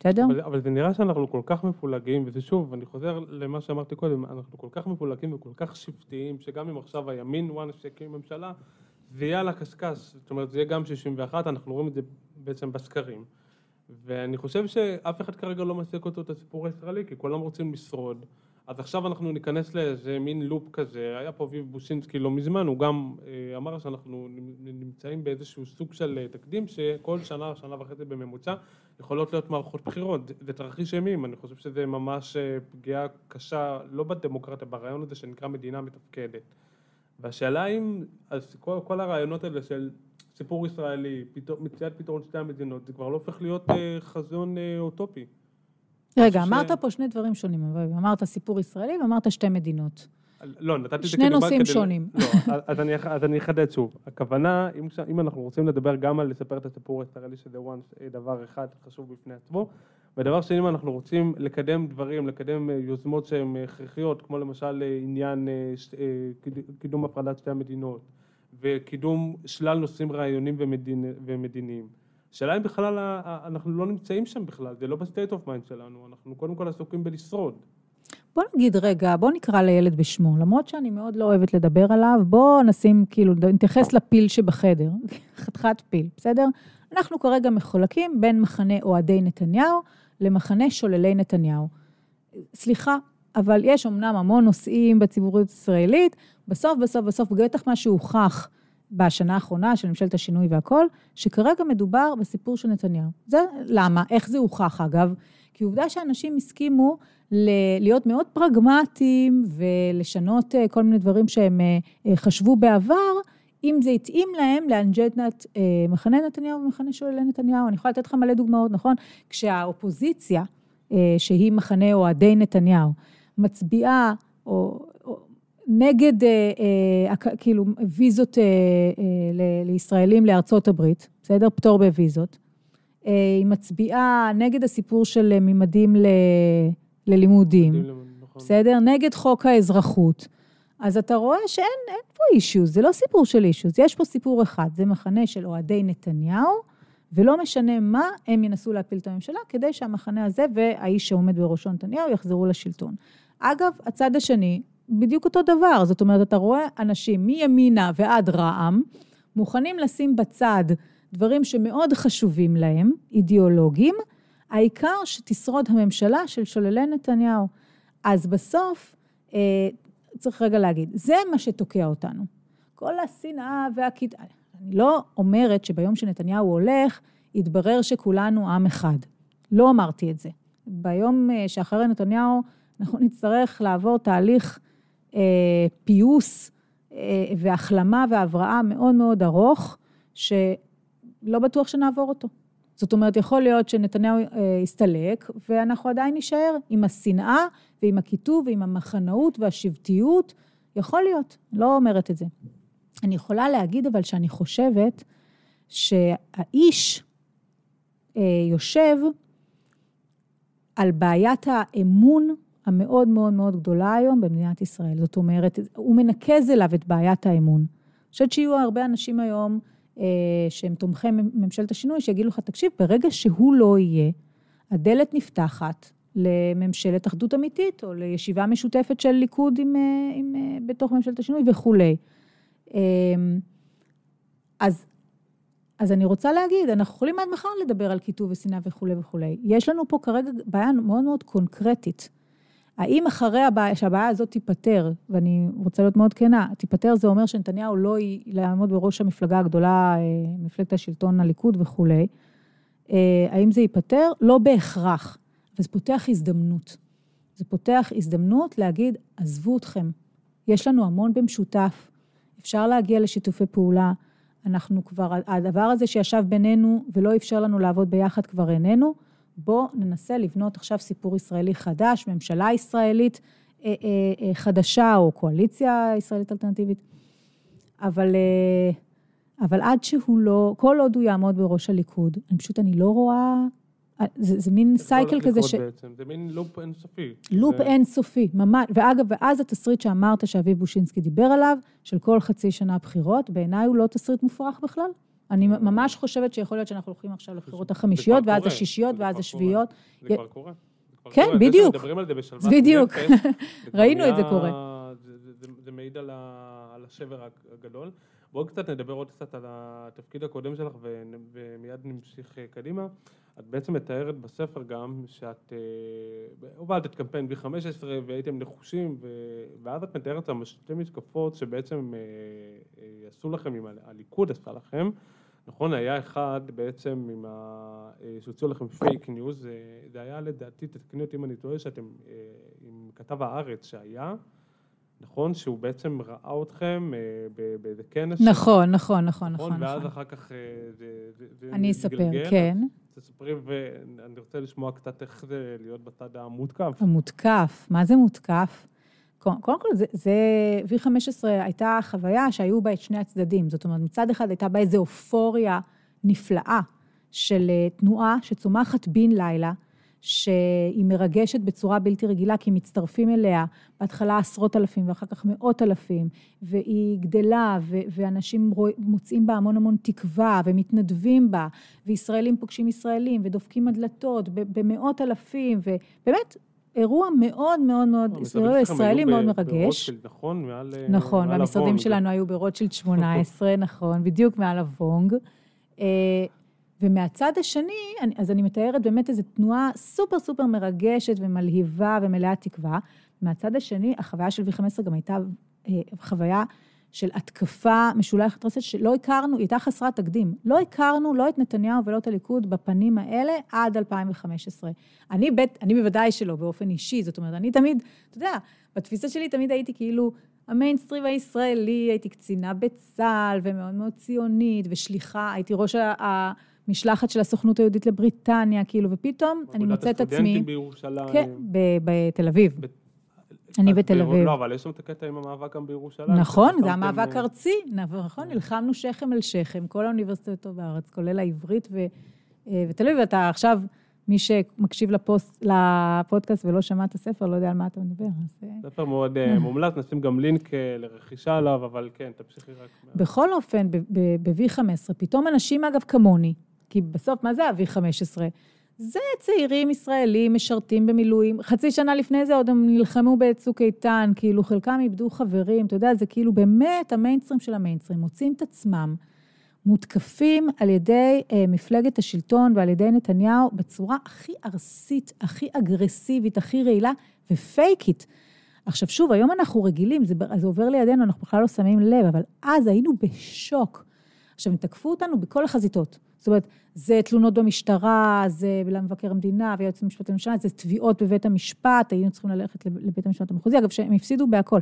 S2: בסדר?
S1: אבל, אבל זה נראה שאנחנו כל כך מפולגים, וזה שוב, אני חוזר למה שאמרתי קודם, אנחנו כל כך מפולגים וכל כך שבטיים, שגם אם עכשיו הימין וואן שיקים ממשלה, זה יהיה על הקשקש, זאת אומרת זה יהיה גם 61, אנחנו רואים את זה בעצם בסקרים. ואני חושב שאף אחד כרגע לא מעסיק אותו את הסיפור הישראלי, כי כולם רוצים לשרוד. אז עכשיו אנחנו ניכנס לאיזה מין לופ כזה, היה פה אביב בושינסקי לא מזמן, הוא גם אה, אמר שאנחנו נמצאים באיזשהו סוג של אה, תקדים שכל שנה, שנה וחצי בממוצע יכולות להיות מערכות בחירות, זה תרחיש אימים, אני חושב שזה ממש אה, פגיעה קשה, לא בדמוקרטיה, ברעיון הזה שנקרא מדינה מתפקדת. והשאלה אם, אז כל, כל הרעיונות האלה של סיפור ישראלי, מציאת פתרון שתי המדינות, זה כבר לא הופך להיות אה, חזון אה, אוטופי.
S2: רגע, אמרת ש... פה שני דברים שונים, אמרת סיפור ישראלי ואמרת שתי מדינות.
S1: לא, נתתי את
S2: זה כדוגמה כדי... שני נושאים שונים.
S1: לא, אז אני, אז אני אחדד שוב. הכוונה, אם, אם אנחנו רוצים לדבר גם על לספר את הסיפור הישראלי, שזה one, דבר אחד חשוב בפני עצמו, ודבר שני, אם אנחנו רוצים לקדם דברים, לקדם אה, יוזמות שהן הכרחיות, כמו למשל אה, עניין אה, קידום הפרדת שתי המדינות, וקידום שלל נושאים רעיוניים ומדינ, ומדיניים. השאלה אם בכלל אנחנו לא נמצאים שם בכלל, זה לא ב state of mind שלנו, אנחנו קודם כל עסוקים בלשרוד.
S2: בוא נגיד רגע, בוא נקרא לילד בשמו, למרות שאני מאוד לא אוהבת לדבר עליו, בוא נשים, כאילו, נתייחס לפיל שבחדר, חתיכת פיל, בסדר? אנחנו כרגע מחולקים בין מחנה אוהדי נתניהו למחנה שוללי נתניהו. סליחה, אבל יש אמנם המון נושאים בציבוריות הישראלית, בסוף, בסוף, בסוף, בטח מה שהוכח בשנה האחרונה של ממשלת השינוי והכל, שכרגע מדובר בסיפור של נתניהו. זה למה? איך זה הוכח אגב? כי עובדה שאנשים הסכימו להיות מאוד פרגמטיים ולשנות אה, כל מיני דברים שהם אה, אה, חשבו בעבר, אם זה התאים להם לאנג'נדת מחנה נתניהו ומחנה שולל נתניהו. אני יכולה לתת לך מלא דוגמאות, נכון? כשהאופוזיציה, שהיא מחנה אוהדי נתניהו, מצביעה או, או נגד כאילו ויזות לישראלים לארצות הברית, בסדר? פטור בוויזות. היא מצביעה נגד הסיפור של ממדים ל... ללימודים, נכון. בסדר? נגד חוק האזרחות. אז אתה רואה שאין פה אישוז, זה לא סיפור של אישוז, יש פה סיפור אחד, זה מחנה של אוהדי נתניהו, ולא משנה מה, הם ינסו להפיל את הממשלה, כדי שהמחנה הזה והאיש שעומד בראשו נתניהו יחזרו לשלטון. אגב, הצד השני, בדיוק אותו דבר, זאת אומרת, אתה רואה אנשים מימינה ועד רע"מ, מוכנים לשים בצד דברים שמאוד חשובים להם, אידיאולוגיים, העיקר שתשרוד הממשלה של שוללי נתניהו. אז בסוף, אה, צריך רגע להגיד, זה מה שתוקע אותנו. כל השנאה והקיד... אני לא אומרת שביום שנתניהו הולך, יתברר שכולנו עם אחד. לא אמרתי את זה. ביום אה, שאחרי נתניהו, אנחנו נצטרך לעבור תהליך אה, פיוס אה, והחלמה והבראה מאוד מאוד ארוך, שלא בטוח שנעבור אותו. זאת אומרת, יכול להיות שנתניהו אה, יסתלק, ואנחנו עדיין נישאר עם השנאה ועם הקיטוב ועם המחנאות והשבטיות. יכול להיות, לא אומרת את זה. אני יכולה להגיד אבל שאני חושבת שהאיש אה, יושב על בעיית האמון המאוד מאוד מאוד גדולה היום במדינת ישראל. זאת אומרת, הוא מנקז אליו את בעיית האמון. אני חושבת שיהיו הרבה אנשים היום שהם תומכי ממשלת השינוי, שיגידו לך, תקשיב, ברגע שהוא לא יהיה, הדלת נפתחת לממשלת אחדות אמיתית, או לישיבה משותפת של ליכוד עם, אה, עם, אה, בתוך ממשלת השינוי וכולי. אז, אז אני רוצה להגיד, אנחנו יכולים עד מחר לדבר על קיטוב ושנאה וכולי וכולי. יש לנו פה כרגע בעיה מאוד מאוד קונקרטית. האם אחרי הבעיה, שהבעיה הזאת תיפתר, ואני רוצה להיות מאוד כנה, תיפתר זה אומר שנתניהו לא יעמוד בראש המפלגה הגדולה, אה, מפלגת השלטון, הליכוד וכולי. אה, האם זה ייפתר? לא בהכרח, אבל זה פותח הזדמנות. זה פותח הזדמנות להגיד, עזבו אתכם, יש לנו המון במשותף, אפשר להגיע לשיתופי פעולה. אנחנו כבר, הדבר הזה שישב בינינו ולא אפשר לנו לעבוד ביחד כבר איננו, בואו ננסה לבנות עכשיו סיפור ישראלי חדש, ממשלה ישראלית אה, אה, אה, חדשה או קואליציה ישראלית אלטרנטיבית. אבל, אה, אבל עד שהוא לא, כל עוד הוא יעמוד בראש הליכוד, אני פשוט, אני לא רואה זה, זה מין סייקל כזה ש...
S1: בעצם. זה מין לופ אינסופי.
S2: לופ
S1: זה...
S2: אינסופי, ממש. ואגב, ואז התסריט שאמרת שאביב בושינסקי דיבר עליו, של כל חצי שנה בחירות, בעיניי הוא לא תסריט מופרך בכלל. אני ממש חושבת שיכול להיות שאנחנו הולכים עכשיו לבחירות החמישיות, ואז השישיות, ואז השביעיות.
S1: זה כבר קורה.
S2: כן, בדיוק.
S1: מדברים על זה בשלוות
S2: בדיוק. ראינו את זה קורה.
S1: זה מעיד על השבר הגדול. בואו קצת נדבר עוד קצת על התפקיד הקודם שלך ומיד נמשיך אה, קדימה. את בעצם מתארת בספר גם שאת אה, הובלת את קמפיין V15 והייתם נחושים ואז את מתארת שם שתי מתקפות שבעצם אה, עשו לכם, הליכוד עשה לכם, נכון? היה אחד בעצם עם ה... שהוציאו לכם fake news, זה היה לדעתי, תתקני אותי אם אני טועה, שאתם עם כתב הארץ שהיה נכון? שהוא בעצם ראה אתכם אה, באיזה כנס.
S2: נכון, נכון, נכון, נכון.
S1: ואז
S2: נכון.
S1: אחר כך אה, זה.
S2: אני אספר, כן.
S1: תספרי, ואני רוצה לשמוע קצת איך זה להיות בצד המותקף.
S2: המותקף, מה זה מותקף? קודם כל, זה, זה, V15 הייתה חוויה שהיו בה את שני הצדדים. זאת אומרת, מצד אחד הייתה בה איזו אופוריה נפלאה של אה, תנועה שצומחת בן לילה, שהיא מרגשת בצורה בלתי רגילה, כי מצטרפים אליה בהתחלה עשרות אלפים ואחר כך מאות אלפים, והיא גדלה, ו- ואנשים מוצאים בה המון המון תקווה, ומתנדבים בה, וישראלים פוגשים ישראלים, ודופקים הדלתות במאות אלפים, ובאמת, אירוע מאוד מאוד מאוד, אירוע ישראלי מאוד מרגש.
S1: נכון? מעל
S2: נכון, והמשרדים שלנו היו ברוטשילד 18, נכון, בדיוק מעל הוונג. אה, ומהצד השני, אז אני מתארת באמת איזו תנועה סופר סופר מרגשת ומלהיבה ומלאת תקווה. מהצד השני, החוויה של V15 גם הייתה אה, חוויה של התקפה משולחת רסת שלא הכרנו, היא הייתה חסרת תקדים. לא הכרנו לא את נתניהו ולא את הליכוד בפנים האלה עד 2015. אני, בית, אני בוודאי שלא, באופן אישי, זאת אומרת, אני תמיד, אתה יודע, בתפיסה שלי תמיד הייתי כאילו המיינסטרים הישראלי, הייתי קצינה בצה"ל ומאוד מאוד ציונית ושליחה, הייתי ראש ה... משלחת של הסוכנות היהודית לבריטניה, כאילו, ופתאום אני מוצאת את עצמי...
S1: הסטודנטים בירושלים.
S2: כן, בתל אביב. אני בתל אביב.
S1: לא, אבל יש שם את הקטע עם המאבק גם בירושלים.
S2: נכון, זה המאבק ארצי, נכון, נלחמנו שכם אל שכם, כל האוניברסיטאות בארץ, כולל העברית אה, ותל אביב, ואתה עכשיו... מי שמקשיב לפוסט, לפודקאסט ולא שמע את הספר, לא יודע על מה אתה מדבר. אז...
S1: אה. ספר מאוד אה, מומלץ, נשים גם לינק לרכישה עליו, אבל כן, תמשיכי רק...
S2: בכל אופן, ב-V15, פתאום אנשים, אגב, כמוני, כי בסוף, מה זה ה-V15? זה צעירים ישראלים משרתים במילואים. חצי שנה לפני זה עוד הם נלחמו בצוק איתן, כאילו חלקם איבדו חברים, אתה יודע, זה כאילו באמת המיינסטרים של המיינסטרים, מוצאים את עצמם מותקפים על ידי אה, מפלגת השלטון ועל ידי נתניהו בצורה הכי ארסית, הכי אגרסיבית, הכי רעילה ופייקית. עכשיו שוב, היום אנחנו רגילים, זה, זה עובר לידינו, אנחנו בכלל לא שמים לב, אבל אז היינו בשוק. עכשיו, הם תקפו אותנו בכל החזיתות. זאת אומרת, זה תלונות במשטרה, זה למבקר המדינה ויועץ המשפטי לממשלה, זה תביעות בבית המשפט, היינו צריכים ללכת לבית המשפט המחוזי, אגב, שהם הפסידו בהכל.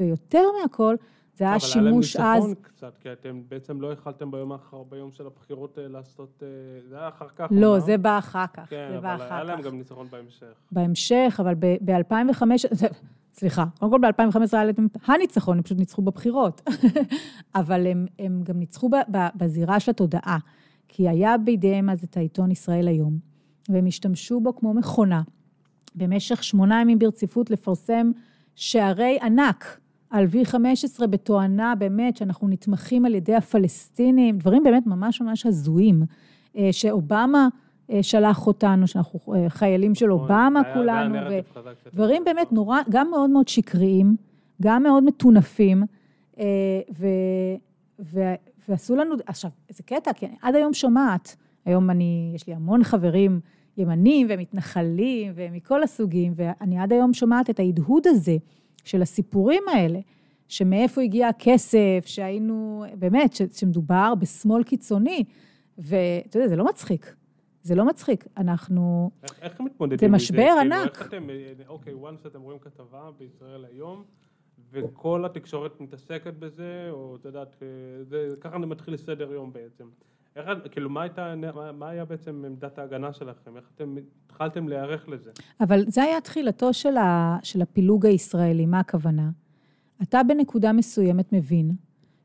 S2: ויותר מהכל, זה היה שימוש אז... אבל היה להם ניצחון
S1: קצת, כי אתם בעצם לא יכלתם ביום האחר, ביום של הבחירות אה, לעשות, אה, זה היה אחר כך.
S2: לא, זה בא אחר כך.
S1: כן, אבל היה להם גם ניצחון בהמשך.
S2: בהמשך, אבל ב-2005, סליחה, קודם כל ב-2015 היה להם הניצחון, הם פשוט ניצחו בבחירות. אבל הם, הם גם ניצחו בזירה של התודעה. כי היה בידיהם אז את העיתון ישראל היום, והם השתמשו בו כמו מכונה, במשך שמונה ימים ברציפות לפרסם שערי ענק על V15 בתואנה באמת שאנחנו נתמכים על ידי הפלסטינים, דברים באמת ממש ממש הזויים, אה, שאובמה אה, שלח אותנו, שאנחנו אה, חיילים של אובמה כולנו, ודברים באמת נורא, גם מאוד מאוד שקריים, גם מאוד מטונפים, ו... ועשו לנו, עכשיו, איזה קטע, כי אני עד היום שומעת, היום אני, יש לי המון חברים ימנים ומתנחלים ומכל הסוגים, ואני עד היום שומעת את ההדהוד הזה של הסיפורים האלה, שמאיפה הגיע הכסף, שהיינו, באמת, ש, שמדובר בשמאל קיצוני, ואתה יודע, זה לא מצחיק. זה לא מצחיק, אנחנו...
S1: איך, איך מתמודדים
S2: זה
S1: עם
S2: משבר
S1: כאילו,
S2: ענק.
S1: איך אתם, אה, אוקיי, once אתם רואים כתבה בישראל היום, וכל התקשורת מתעסקת בזה, או את יודעת, אה, ככה זה מתחיל סדר יום בעצם. איך, כאילו, מה הייתה, מה, מה היה בעצם עמדת ההגנה שלכם? איך אתם התחלתם להיערך לזה?
S2: אבל זה היה תחילתו של, ה, של הפילוג הישראלי, מה הכוונה? אתה בנקודה מסוימת מבין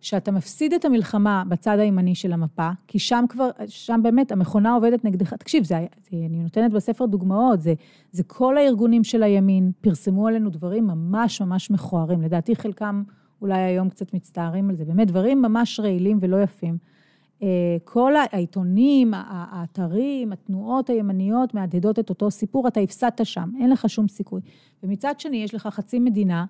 S2: שאתה מפסיד את המלחמה בצד הימני של המפה, כי שם כבר, שם באמת המכונה עובדת נגדך. תקשיב, זה, זה, אני נותנת בספר דוגמאות, זה, זה כל הארגונים של הימין, פרסמו עלינו דברים ממש ממש מכוערים. לדעתי חלקם אולי היום קצת מצטערים על זה, באמת דברים ממש רעילים ולא יפים. אה, כל העיתונים, האתרים, התנועות הימניות מהדהדות את אותו סיפור, אתה הפסדת שם, אין לך שום סיכוי. ומצד שני, יש לך חצי מדינה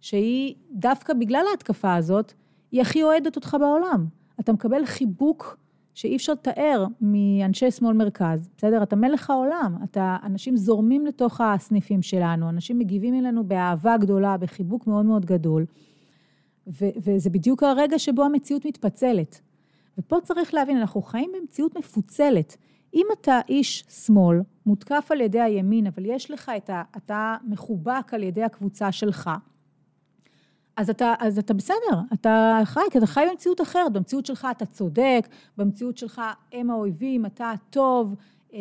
S2: שהיא, דווקא בגלל ההתקפה הזאת, היא הכי אוהדת אותך בעולם. אתה מקבל חיבוק שאי אפשר לתאר מאנשי שמאל מרכז, בסדר? אתה מלך העולם, אתה, אנשים זורמים לתוך הסניפים שלנו, אנשים מגיבים אלינו באהבה גדולה, בחיבוק מאוד מאוד גדול, ו, וזה בדיוק הרגע שבו המציאות מתפצלת. ופה צריך להבין, אנחנו חיים במציאות מפוצלת. אם אתה איש שמאל, מותקף על ידי הימין, אבל יש לך את ה... אתה מחובק על ידי הקבוצה שלך, אז אתה, אז אתה בסדר, אתה חי, כי אתה חי במציאות אחרת. במציאות שלך אתה צודק, במציאות שלך הם האויבים, אתה הטוב, אה,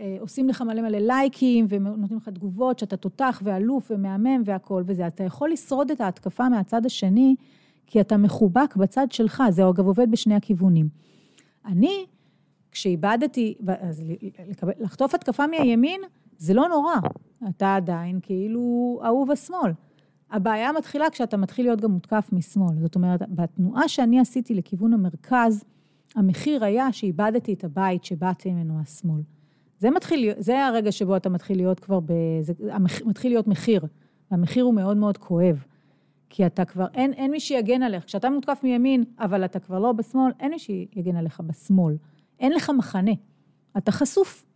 S2: אה, עושים לך מלא מלא לייקים ונותנים לך תגובות שאתה תותח ואלוף ומהמם והכול וזה. אתה יכול לשרוד את ההתקפה מהצד השני, כי אתה מחובק בצד שלך, זה אגב עובד בשני הכיוונים. אני, כשאיבדתי, אז לחטוף התקפה מהימין, זה לא נורא. אתה עדיין כאילו אהוב השמאל. הבעיה מתחילה כשאתה מתחיל להיות גם מותקף משמאל. זאת אומרת, בתנועה שאני עשיתי לכיוון המרכז, המחיר היה שאיבדתי את הבית שבאתי ממנו השמאל. זה מתחיל, זה הרגע שבו אתה מתחיל להיות כבר ב... זה מתחיל להיות מחיר, והמחיר הוא מאוד מאוד כואב. כי אתה כבר, אין, אין מי שיגן עליך. כשאתה מותקף מימין, אבל אתה כבר לא בשמאל, אין מי שיגן עליך בשמאל. אין לך מחנה. אתה חשוף.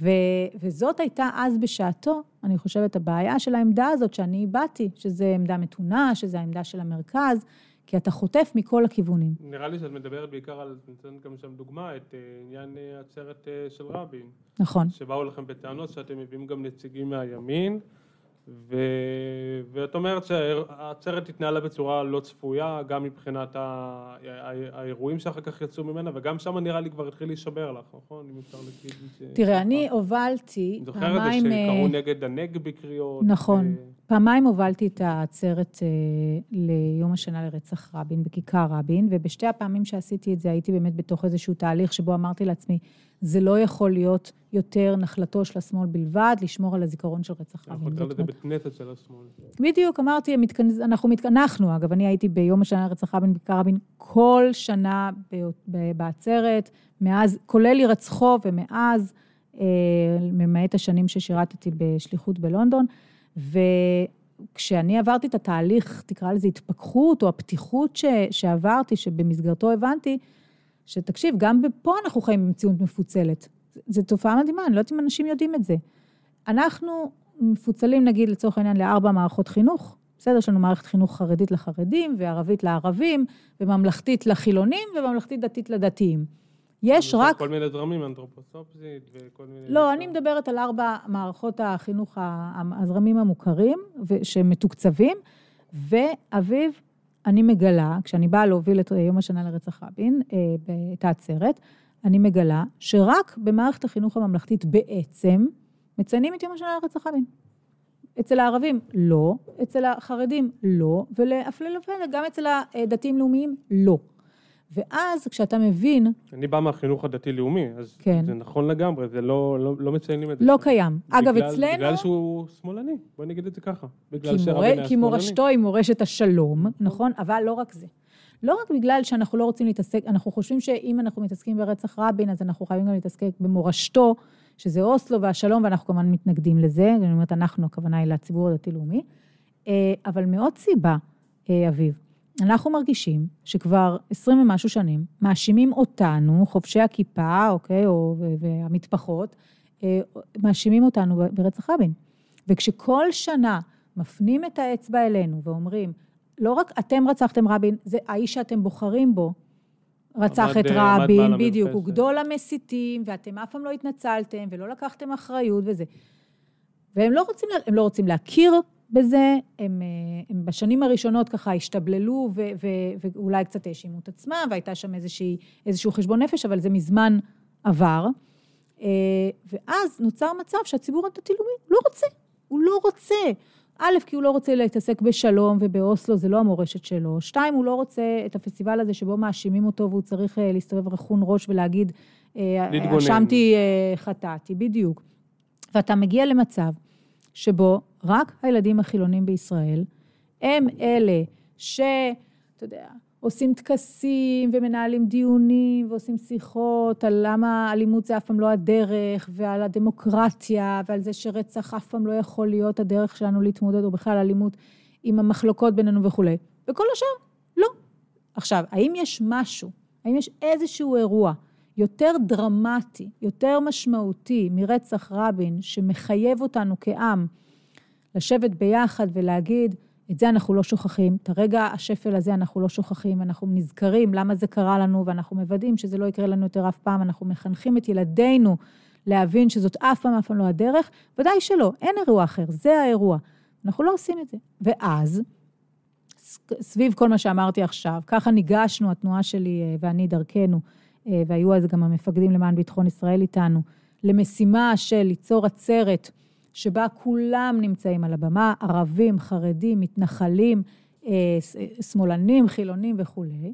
S2: ו, וזאת הייתה אז בשעתו, אני חושבת, הבעיה של העמדה הזאת שאני באתי, שזו עמדה מתונה, שזו העמדה של המרכז, כי אתה חוטף מכל הכיוונים.
S1: נראה לי שאת מדברת בעיקר על, נותנת גם שם דוגמה, את uh, עניין uh, עצרת uh, של רבין.
S2: נכון.
S1: שבאו לכם בטענות שאתם מביאים גם נציגים מהימין. ו... ואת אומרת שהעצרת התנהלה בצורה לא צפויה, גם מבחינת ה... האירועים שאחר כך יצאו ממנה, וגם שם נראה לי כבר התחיל להישבר לך, נכון? אם אפשר להגיד.
S2: תראה, אני הובלתי
S1: פעמיים... אני זוכר את זה שקראו נגד הנגבי קריאות.
S2: נכון. ו... פעמיים הובלתי את העצרת אה, ליום השנה לרצח רבין, בכיכר רבין, ובשתי הפעמים שעשיתי את זה הייתי באמת בתוך איזשהו תהליך שבו אמרתי לעצמי, זה לא יכול להיות יותר נחלתו של השמאל בלבד, לשמור על הזיכרון של רצח רבין.
S1: אנחנו נקרא לזה בית כנסת של השמאל.
S2: בדיוק, אמרתי, אנחנו מתכנסנו, אגב, אני הייתי ביום השנה לרצח רבין, בכיכר רבין, כל שנה בעצרת, מאז, כולל הירצחו ומאז, אה, ממעט השנים ששירתתי בשליחות בלונדון. וכשאני עברתי את התהליך, תקרא לזה התפכחות, או הפתיחות ש, שעברתי, שבמסגרתו הבנתי, שתקשיב, גם פה אנחנו חיים במציאות מפוצלת. זו תופעה מדהימה, אני לא יודעת אם אנשים יודעים את זה. אנחנו מפוצלים, נגיד, לצורך העניין, לארבע מערכות חינוך. בסדר, יש לנו מערכת חינוך חרדית לחרדים, וערבית לערבים, וממלכתית לחילונים, וממלכתית דתית לדתיים. יש רק...
S1: כל מיני זרמים, אנתרופוסופסית וכל מיני...
S2: לא, אני מדברת על ארבע מערכות החינוך, הזרמים המוכרים, שמתוקצבים, ואביב, אני מגלה, כשאני באה להוביל את יום השנה לרצח רבין, אה, את העצרת, אני מגלה שרק במערכת החינוך הממלכתית בעצם מציינים את יום השנה לרצח רבין. אצל הערבים לא, אצל החרדים לא, והפלא ופלא, גם אצל הדתיים-לאומיים לא. ואז כשאתה מבין...
S1: אני בא מהחינוך הדתי-לאומי, אז
S2: כן.
S1: זה נכון לגמרי, זה לא, לא, לא מציינים את זה.
S2: לא קיים. אגב, אצלנו...
S1: בגלל שהוא שמאלני, בואי נגיד את זה ככה.
S2: בגלל היה שמאלני. כי מורשתו היא מורשת השלום, נכון? אבל לא רק זה. לא רק בגלל שאנחנו לא רוצים להתעסק, אנחנו חושבים שאם אנחנו מתעסקים ברצח רבין, אז אנחנו חייבים גם להתעסק במורשתו, שזה אוסלו והשלום, ואנחנו כמובן מתנגדים לזה, אני אומרת, אנחנו, הכוונה היא לציבור הדתי-לאומי. אה, אבל מעוד סיבה, אה, אביב, אנחנו מרגישים שכבר עשרים ומשהו שנים מאשימים אותנו, חובשי הכיפה, אוקיי, או, והמטפחות, אה, מאשימים אותנו ברצח רבין. וכשכל שנה מפנים את האצבע אלינו ואומרים, לא רק אתם רצחתם רבין, זה האיש שאתם בוחרים בו, רצח את
S1: אה,
S2: רבין, בדיוק, הוא. גדול המסיתים, ואתם אף פעם לא התנצלתם, ולא לקחתם אחריות וזה. והם לא רוצים, לא רוצים להכיר בזה, הם, אה, הם בשנים הראשונות ככה השתבללו ו, ו, ואולי קצת האשימו את עצמם, והייתה שם איזושהי, איזשהו חשבון נפש, אבל זה מזמן עבר. אה, ואז נוצר מצב שהציבור הדתי-לאומי לא רוצה, הוא לא רוצה. א', כי הוא לא רוצה להתעסק בשלום ובאוסלו, זה לא המורשת שלו. שתיים, הוא לא רוצה את הפסטיבל הזה שבו מאשימים אותו והוא צריך אה, להסתובב רכון ראש ולהגיד. אשמתי, חטאתי, בדיוק. ואתה מגיע למצב שבו רק הילדים החילונים בישראל הם אלה ש... אתה יודע, עושים טקסים ומנהלים דיונים ועושים שיחות על למה אלימות זה אף פעם לא הדרך, ועל הדמוקרטיה, ועל זה שרצח אף פעם לא יכול להיות הדרך שלנו להתמודד, או בכלל אלימות עם המחלוקות בינינו וכולי. וכל השאר, לא. עכשיו, האם יש משהו, האם יש איזשהו אירוע יותר דרמטי, יותר משמעותי מרצח רבין, שמחייב אותנו כעם לשבת ביחד ולהגיד, את זה אנחנו לא שוכחים, את הרגע השפל הזה אנחנו לא שוכחים, אנחנו נזכרים למה זה קרה לנו, ואנחנו מוודאים שזה לא יקרה לנו יותר אף פעם, אנחנו מחנכים את ילדינו להבין שזאת אף פעם, אף פעם לא הדרך, ודאי שלא, אין אירוע אחר, זה האירוע. אנחנו לא עושים את זה. ואז, סביב כל מה שאמרתי עכשיו, ככה ניגשנו, התנועה שלי אה, ואני, דרכנו, אה, והיו אז גם המפקדים למען ביטחון ישראל איתנו, למשימה של ליצור עצרת שבה כולם נמצאים על הבמה, ערבים, חרדים, מתנחלים, אה, אה, שמאלנים, חילונים וכולי,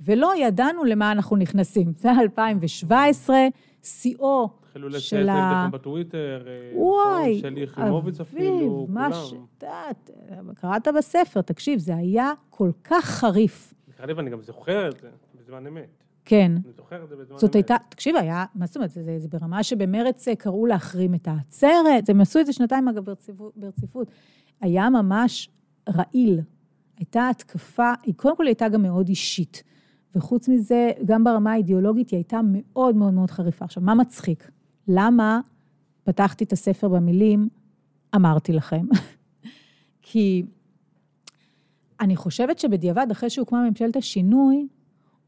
S2: ולא ידענו למה אנחנו נכנסים. זה 2017, שיאו
S1: התחילו לצייץ
S2: של ה...
S1: נגדכם בטוויטר, אה,
S2: וואי,
S1: שלי יחימוביץ אפילו, כולם.
S2: ש... יודעת, קראת בספר, תקשיב, זה היה כל כך חריף.
S1: נראה לי ואני גם זוכר את זה בזמן אמת.
S2: כן.
S1: אני זוכר את זה בזמן אמת.
S2: זאת הייתה, תקשיב, היה, מה זאת אומרת, זה, זה, זה ברמה שבמרץ אה, קראו להחרים את העצרת, הם עשו את זה שנתיים אגב ברציפות, ברציפות. היה ממש רעיל. הייתה התקפה, היא קודם כל הייתה גם מאוד אישית. וחוץ מזה, גם ברמה האידיאולוגית היא הייתה מאוד מאוד מאוד חריפה. עכשיו, מה מצחיק? למה פתחתי את הספר במילים, אמרתי לכם? כי אני חושבת שבדיעבד, אחרי שהוקמה ממשלת השינוי,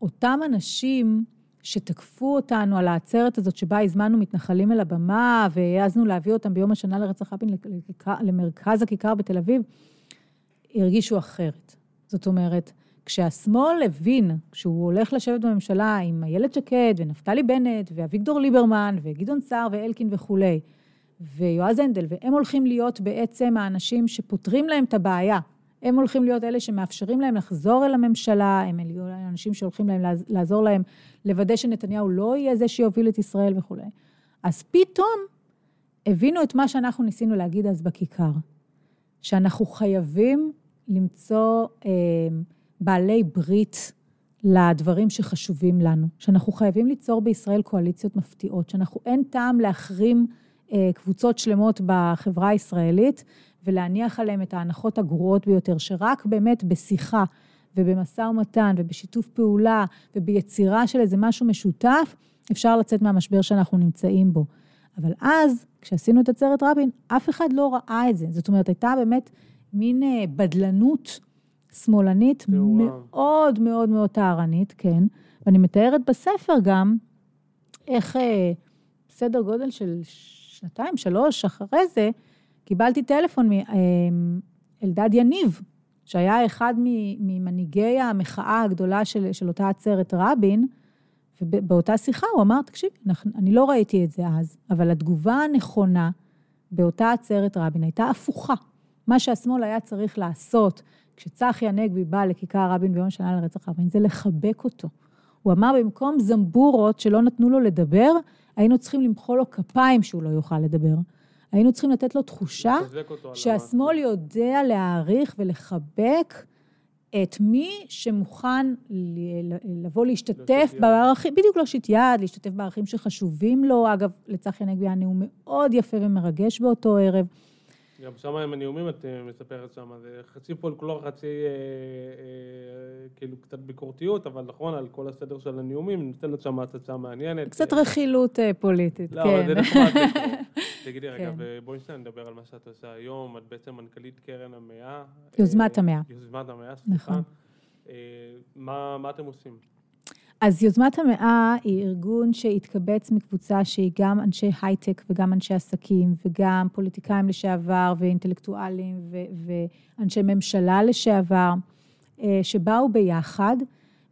S2: אותם אנשים שתקפו אותנו על העצרת הזאת שבה הזמנו מתנחלים אל הבמה והעזנו להביא אותם ביום השנה לרצח רבין למרכז הכיכר בתל אביב, הרגישו אחרת. זאת אומרת, כשהשמאל הבין, כשהוא הולך לשבת בממשלה עם איילת שקד ונפתלי בנט ואביגדור ליברמן וגדעון סער ואלקין וכולי, ויועז הנדל, והם הולכים להיות בעצם האנשים שפותרים להם את הבעיה. הם הולכים להיות אלה שמאפשרים להם לחזור אל הממשלה, הם יהיו האנשים שהולכים להם לעז- לעזור להם לוודא שנתניהו לא יהיה זה שיוביל את ישראל וכולי. אז פתאום הבינו את מה שאנחנו ניסינו להגיד אז בכיכר, שאנחנו חייבים למצוא אה, בעלי ברית לדברים שחשובים לנו, שאנחנו חייבים ליצור בישראל קואליציות מפתיעות, שאנחנו אין טעם להחרים אה, קבוצות שלמות בחברה הישראלית ולהניח עליהם את ההנחות הגרועות ביותר, שרק באמת בשיחה ובמשא ומתן ובשיתוף פעולה וביצירה של איזה משהו משותף, אפשר לצאת מהמשבר שאנחנו נמצאים בו. אבל אז, כשעשינו את עצרת רבין, אף אחד לא ראה את זה. זאת אומרת, הייתה באמת מין אה, בדלנות שמאלנית. מאוד מאוד מאוד טהרנית, כן. ואני מתארת בספר גם איך אה, סדר גודל של שנתיים, שלוש אחרי זה, קיבלתי טלפון מאלדד יניב, שהיה אחד ממנהיגי המחאה הגדולה של, של אותה עצרת רבין, ובאותה שיחה הוא אמר, תקשיב, אני לא ראיתי את זה אז, אבל התגובה הנכונה באותה עצרת רבין הייתה הפוכה. מה שהשמאל היה צריך לעשות כשצחי הנגבי בא לכיכר רבין ביום השנה לרצח רבין, זה לחבק אותו. הוא אמר, במקום זמבורות שלא נתנו לו לדבר, היינו צריכים למחוא לו כפיים שהוא לא יוכל לדבר. היינו צריכים לתת לו תחושה שהשמאל יודע להעריך ולחבק את מי שמוכן לבוא להשתתף. בערכים, בדיוק להושיט יד, להשתתף בערכים שחשובים לו. אגב, לצחי הנגבי היה נאום מאוד יפה ומרגש באותו ערב.
S1: גם שם עם הנאומים את אה, מספרת שם, זה חצי פולקלור, חצי אה, אה, כאילו קצת ביקורתיות, אבל נכון, על כל הסדר של הנאומים, נותנת שם הצצה מעניינת.
S2: קצת
S1: אה,
S2: רכילות אה, פוליטית,
S1: לא,
S2: כן.
S1: אבל זה נחמד. תגידי רגע,
S2: כן.
S1: ובואי שנייה נדבר על מה שאת עושה היום, את בעצם מנכ"לית קרן המאה.
S2: יוזמת
S1: אה,
S2: המאה.
S1: יוזמת המאה, סליחה.
S2: נכון.
S1: אה, מה מה אתם עושים?
S2: אז יוזמת המאה היא ארגון שהתקבץ מקבוצה שהיא גם אנשי הייטק וגם אנשי עסקים וגם פוליטיקאים לשעבר ואינטלקטואלים ו- ואנשי ממשלה לשעבר, אה, שבאו ביחד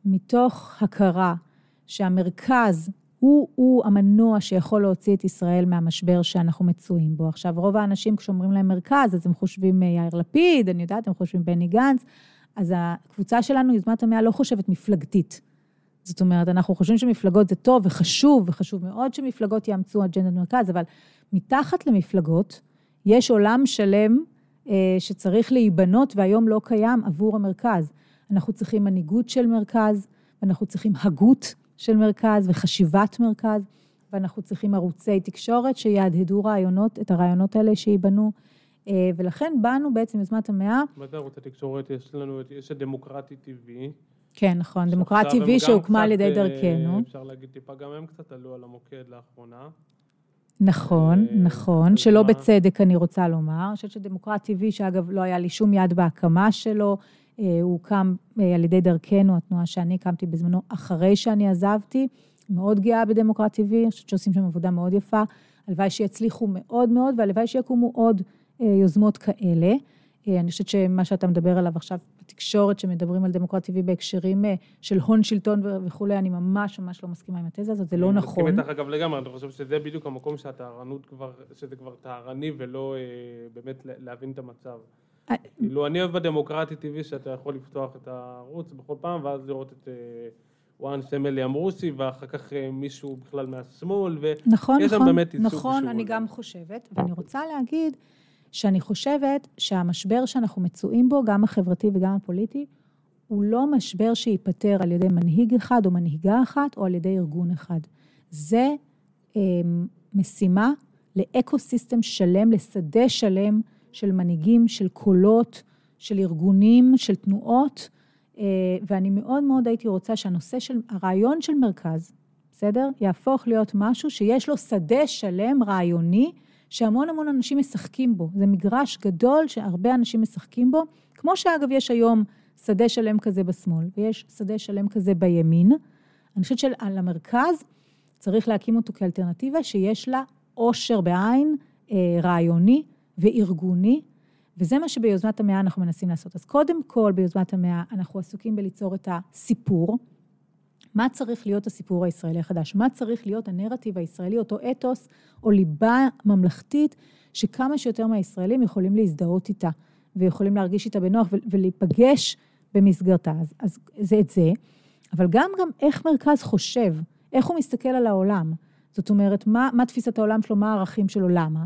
S2: מתוך הכרה שהמרכז הוא, הוא המנוע שיכול להוציא את ישראל מהמשבר שאנחנו מצויים בו. עכשיו, רוב האנשים כשאומרים להם מרכז, אז הם חושבים אה, יאיר לפיד, אני יודעת, הם חושבים בני גנץ, אז הקבוצה שלנו, יוזמת המאה, לא חושבת מפלגתית. זאת אומרת, אנחנו חושבים שמפלגות זה טוב וחשוב, וחשוב מאוד שמפלגות יאמצו אג'נדת מרכז, אבל מתחת למפלגות יש עולם שלם אה, שצריך להיבנות והיום לא קיים עבור המרכז. אנחנו צריכים מנהיגות של מרכז, ואנחנו צריכים הגות של מרכז וחשיבת מרכז, ואנחנו צריכים ערוצי תקשורת שיהדהדו רעיונות, את הרעיונות האלה שייבנו. אה, ולכן באנו בעצם יוזמת המאה.
S1: מה זה ערוץ התקשורת? יש לנו, יש את דמוקרטי TV.
S2: כן, נכון, דמוקרטי TV שהוקמה על ידי אה, דרכנו.
S1: אפשר להגיד טיפה, גם הם קצת עלו על המוקד לאחרונה.
S2: נכון, אה, נכון, שלא בצדק אני רוצה לומר. אני חושבת שדמוקרט TV, שאגב לא היה לי שום יד בהקמה שלו, הוא הוקם על ידי דרכנו, התנועה שאני הקמתי בזמנו, אחרי שאני עזבתי. מאוד גאה בדמוקרט TV, אני חושבת שעושים שם עבודה מאוד יפה. הלוואי שיצליחו מאוד מאוד, והלוואי שיקומו עוד אה, יוזמות כאלה. אה, אני חושבת שמה שאתה מדבר עליו עכשיו בתקשורת, שמדברים על דמוקרט טבעי בהקשרים אה, של הון שלטון וכולי, אני ממש ממש לא מסכימה עם התזה הזאת, זה לא נכון.
S1: אני מסכים איתך אגב לגמרי, אני חושב שזה בדיוק המקום שהטהרנות כבר, שזה כבר טהרני ולא באמת להבין את המצב. כאילו, אני אוהב בדמוקרטי טבעי שאתה יכול לפתוח את הערוץ בכל פעם, ואז לראות את... וואן סמלי אמרוסי, ואחר כך מישהו בכלל מהשמאל, ויש
S2: נכון, שם נכון, באמת ייצוג נכון, אני גם חושבת, ואני רוצה להגיד שאני חושבת שהמשבר שאנחנו מצויים בו, גם החברתי וגם הפוליטי, הוא לא משבר שייפתר על ידי מנהיג אחד או מנהיגה אחת או על ידי ארגון אחד. זה אה, משימה לאקו-סיסטם שלם, לשדה שלם של מנהיגים, של קולות, של ארגונים, של תנועות, אה, ואני מאוד מאוד הייתי רוצה שהנושא של, הרעיון של מרכז, בסדר? יהפוך להיות משהו שיש לו שדה שלם רעיוני שהמון המון אנשים משחקים בו. זה מגרש גדול שהרבה אנשים משחקים בו, כמו שאגב יש היום שדה שלם כזה בשמאל, ויש שדה שלם כזה בימין. אני חושבת שעל המרכז צריך להקים אותו כאלטרנטיבה שיש לה עושר בעין, אה, רעיוני וארגוני, וזה מה שביוזמת המאה אנחנו מנסים לעשות. אז קודם כל ביוזמת המאה אנחנו עסוקים בליצור את הסיפור, מה צריך להיות הסיפור הישראלי החדש? מה צריך להיות הנרטיב הישראלי, אותו אתוס או ליבה ממלכתית, שכמה שיותר מהישראלים יכולים להזדהות איתה, ויכולים להרגיש איתה בנוח ולהיפגש במסגרתה. אז, אז זה את זה, אבל גם, גם איך מרכז חושב, איך הוא מסתכל על העולם. זאת אומרת, מה, מה תפיסת העולם שלו, מה הערכים שלו, למה?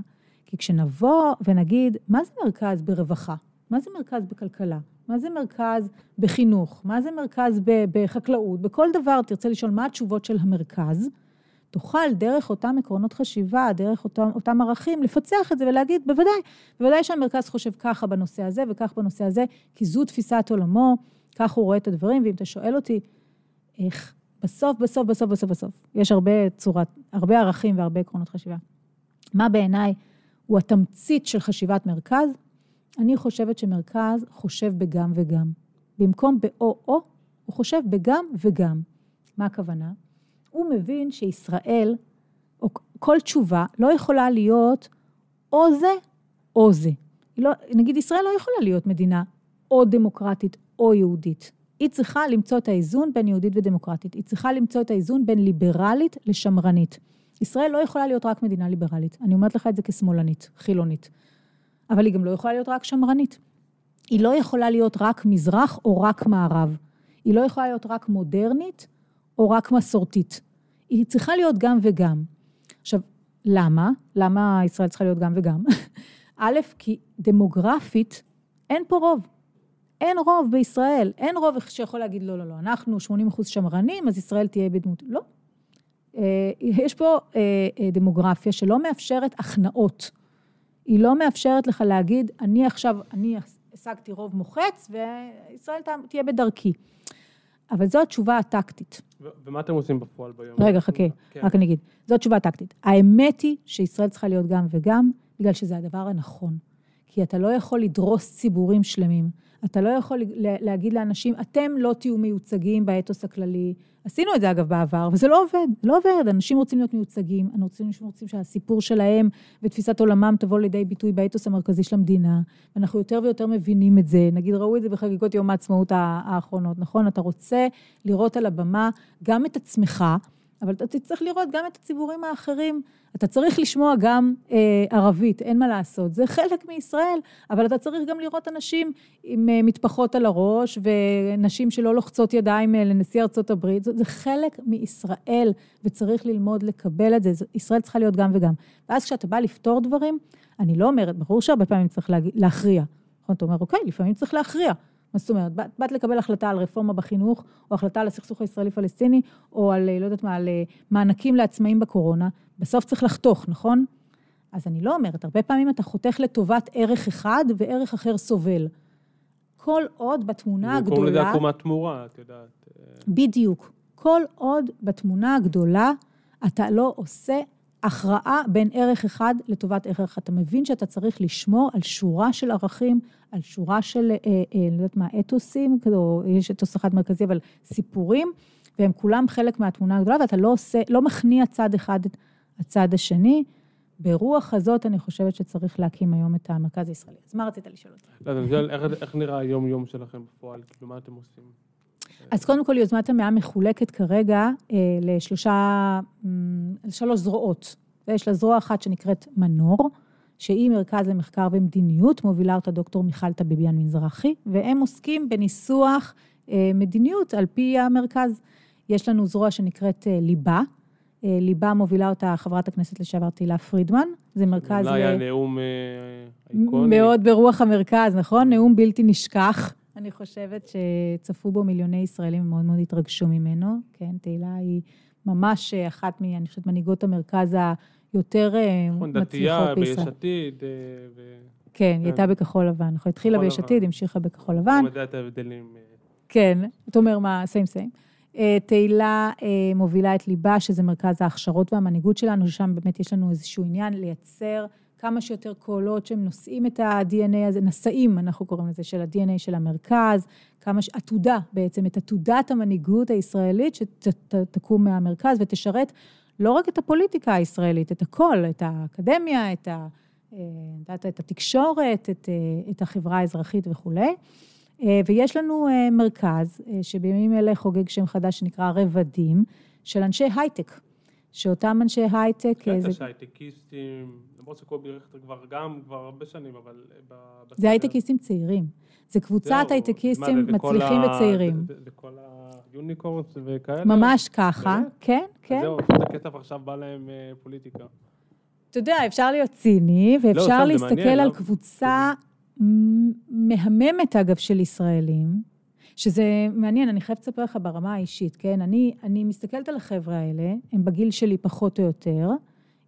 S2: כי כשנבוא ונגיד, מה זה מרכז ברווחה? מה זה מרכז בכלכלה? מה זה מרכז בחינוך? מה זה מרכז בחקלאות? בכל דבר תרצה לשאול מה התשובות של המרכז, תוכל דרך אותם עקרונות חשיבה, דרך אותם, אותם ערכים, לפצח את זה ולהגיד, בוודאי, בוודאי שהמרכז חושב ככה בנושא הזה וכך בנושא הזה, כי זו תפיסת עולמו, כך הוא רואה את הדברים, ואם אתה שואל אותי, איך, בסוף, בסוף, בסוף, בסוף, בסוף, יש הרבה צורת, הרבה ערכים והרבה עקרונות חשיבה. מה בעיניי הוא התמצית של חשיבת מרכז? אני חושבת שמרכז חושב בגם וגם. במקום באו-או, הוא חושב בגם וגם. מה הכוונה? הוא מבין שישראל, או כל תשובה, לא יכולה להיות או זה או זה. לא, נגיד, ישראל לא יכולה להיות מדינה או דמוקרטית או יהודית. היא צריכה למצוא את האיזון בין יהודית ודמוקרטית. היא צריכה למצוא את האיזון בין ליברלית לשמרנית. ישראל לא יכולה להיות רק מדינה ליברלית. אני אומרת לך את זה כשמאלנית, חילונית. אבל היא גם לא יכולה להיות רק שמרנית. היא לא יכולה להיות רק מזרח או רק מערב. היא לא יכולה להיות רק מודרנית או רק מסורתית. היא צריכה להיות גם וגם. עכשיו, למה? למה ישראל צריכה להיות גם וגם? א', כי דמוגרפית אין פה רוב. אין רוב בישראל, אין רוב שיכול להגיד לא, לא, לא, אנחנו 80 אחוז שמרנים, אז ישראל תהיה בדמות. לא. אה, יש פה אה, אה, דמוגרפיה שלא מאפשרת הכנעות. היא לא מאפשרת לך להגיד, אני עכשיו, אני השגתי רוב מוחץ וישראל תהיה בדרכי. אבל זו התשובה הטקטית.
S1: ומה אתם עושים בפועל ביום?
S2: רגע, חכה, כן. רק אני אגיד. זו התשובה הטקטית. האמת היא שישראל צריכה להיות גם וגם, בגלל שזה הדבר הנכון. כי אתה לא יכול לדרוס ציבורים שלמים. אתה לא יכול להגיד לאנשים, אתם לא תהיו מיוצגים באתוס הכללי. עשינו את זה אגב בעבר, וזה לא עובד, לא עובד. אנשים רוצים להיות מיוצגים, אנשים רוצים שהסיפור שלהם ותפיסת עולמם תבוא לידי ביטוי באתוס המרכזי של המדינה. ואנחנו יותר ויותר מבינים את זה. נגיד, ראו את זה בחגיגות יום העצמאות האחרונות, נכון? אתה רוצה לראות על הבמה גם את עצמך, אבל אתה תצטרך לראות גם את הציבורים האחרים. אתה צריך לשמוע גם אה, ערבית, אין מה לעשות. זה חלק מישראל, אבל אתה צריך גם לראות אנשים עם אה, מטפחות על הראש, ונשים שלא לוחצות ידיים אה, לנשיא ארצות הברית. זה, זה חלק מישראל, וצריך ללמוד לקבל את זה. ישראל צריכה להיות גם וגם. ואז כשאתה בא לפתור דברים, אני לא אומרת, ברור שהרבה פעמים צריך להכריע. נכון, אתה אומר, אוקיי, לפעמים צריך להכריע. מה זאת אומרת? באת לקבל החלטה על רפורמה בחינוך, או החלטה על הסכסוך הישראלי-פלסטיני, או על, לא יודעת מה, על אה, מענקים לעצמאים בקורונה, בסוף צריך לחתוך, נכון? אז אני לא אומרת, הרבה פעמים אתה חותך לטובת ערך אחד וערך אחר סובל. כל עוד בתמונה הגדולה... קוראים
S1: לזה עקומת תמורה, את יודעת.
S2: אה. בדיוק. כל עוד בתמונה הגדולה אתה לא עושה הכרעה בין ערך אחד לטובת ערך. אתה מבין שאתה צריך לשמור על שורה של ערכים, על שורה של, אה, אה, לא יודעת מה, אתוסים, או יש אתוס אחד מרכזי, אבל סיפורים, והם כולם חלק מהתמונה הגדולה, ואתה לא עושה, לא מכניע צד אחד את הצד השני. ברוח הזאת, אני חושבת שצריך להקים היום את המרכז הישראלי. אז מה רצית לשאול אותי?
S1: לא, אני שואל, איך נראה היום-יום שלכם בפועל? כאילו, מה אתם עושים?
S2: אז קודם כל, יוזמת המאה מחולקת כרגע אה, לשלושה, אה, שלוש זרועות. ויש לה זרוע אחת שנקראת מנור, שהיא מרכז למחקר ומדיניות, מובילה אותה דוקטור מיכל טביביאן מזרחי, והם עוסקים בניסוח אה, מדיניות על פי המרכז. יש לנו זרוע שנקראת אה, ליבה, אה, ליבה מובילה אותה חברת הכנסת לשעבר תהילה פרידמן, זה מרכז...
S1: אולי היה נאום איקוני.
S2: מאוד ברוח המרכז, נכון? נאום בלתי נשכח. אני חושבת שצפו בו מיליוני ישראלים ומאוד מאוד התרגשו ממנו. כן, תהילה היא ממש אחת מ... אני חושבת, מנהיגות המרכז היותר
S1: נכון, מצליחות בישראל. נכון, דתייה, ביש עתיד.
S2: כן, היא הייתה בכחול לבן. נכון, התחילה ביש עתיד, המשיכה בכחול לבן.
S1: אני יודע את ההבדלים.
S2: כן, אתה אומר מה, סיים סיים. תהילה מובילה את ליבה, שזה מרכז ההכשרות והמנהיגות שלנו, ששם באמת יש לנו איזשהו עניין לייצר כמה שיותר קולות שהם נושאים את ה-DNA הזה, נשאים, אנחנו קוראים לזה, של ה-DNA של המרכז, כמה, ש... עתודה בעצם, את עתודת המנהיגות הישראלית שתקום מהמרכז ותשרת לא רק את הפוליטיקה הישראלית, את הכל, את האקדמיה, את, ה, אה, את התקשורת, את, אה, את החברה האזרחית וכולי. אה, ויש לנו מרכז שבימים אלה חוגג שם חדש שנקרא רבדים, של אנשי הייטק, שאותם אנשי הייטק...
S1: כן, זה... הייטקיסטים, למרות שקובי רכטר כבר גם, כבר הרבה שנים, אבל...
S2: זה הייטקיסטים צעירים. זה קבוצת הייטקיסטים מצליחים וצעירים.
S1: וכל היוניקורנס וכאלה?
S2: ממש ככה, כן, כן.
S1: זהו, עכשיו הכסף עכשיו בא להם אה, פוליטיקה.
S2: אתה יודע, אפשר להיות ציני, לא, ואפשר להסתכל על לא? קבוצה מהממת, אגב, של ישראלים, שזה מעניין, אני חייבת לספר לך ברמה האישית, כן? אני, אני מסתכלת על החבר'ה האלה, הם בגיל שלי פחות או יותר,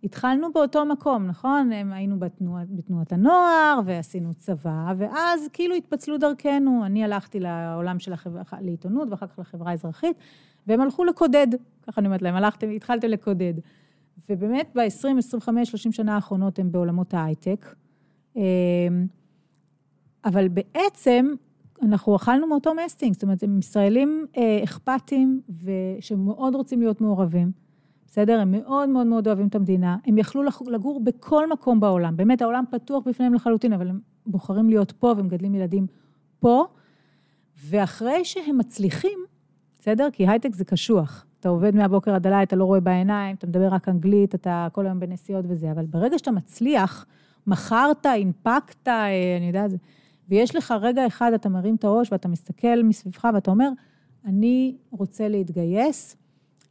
S2: התחלנו באותו מקום, נכון? הם היינו בתנוע, בתנועת הנוער ועשינו צבא, ואז כאילו התפצלו דרכנו. אני הלכתי לעולם של החברה, לעיתונות ואחר כך לחברה האזרחית, והם הלכו לקודד. ככה אני אומרת להם, הלכתם, התחלתם לקודד. ובאמת ב-20, 25, 30 שנה האחרונות הם בעולמות ההייטק. אמ, אבל בעצם אנחנו אכלנו מאותו מסטינג, זאת אומרת, הם ישראלים אה, אכפתיים ושמאוד רוצים להיות מעורבים. בסדר? הם מאוד מאוד מאוד אוהבים את המדינה. הם יכלו לגור בכל מקום בעולם. באמת, העולם פתוח בפניהם לחלוטין, אבל הם בוחרים להיות פה ומגדלים ילדים פה. ואחרי שהם מצליחים, בסדר? כי הייטק זה קשוח. אתה עובד מהבוקר עד הלילה, אתה לא רואה בעיניים, אתה מדבר רק אנגלית, אתה כל היום בנסיעות וזה, אבל ברגע שאתה מצליח, מכרת, הנפקת, אה, אני יודעת, ויש לך רגע אחד, אתה מרים את הראש ואתה מסתכל מסביבך ואתה אומר, אני רוצה להתגייס,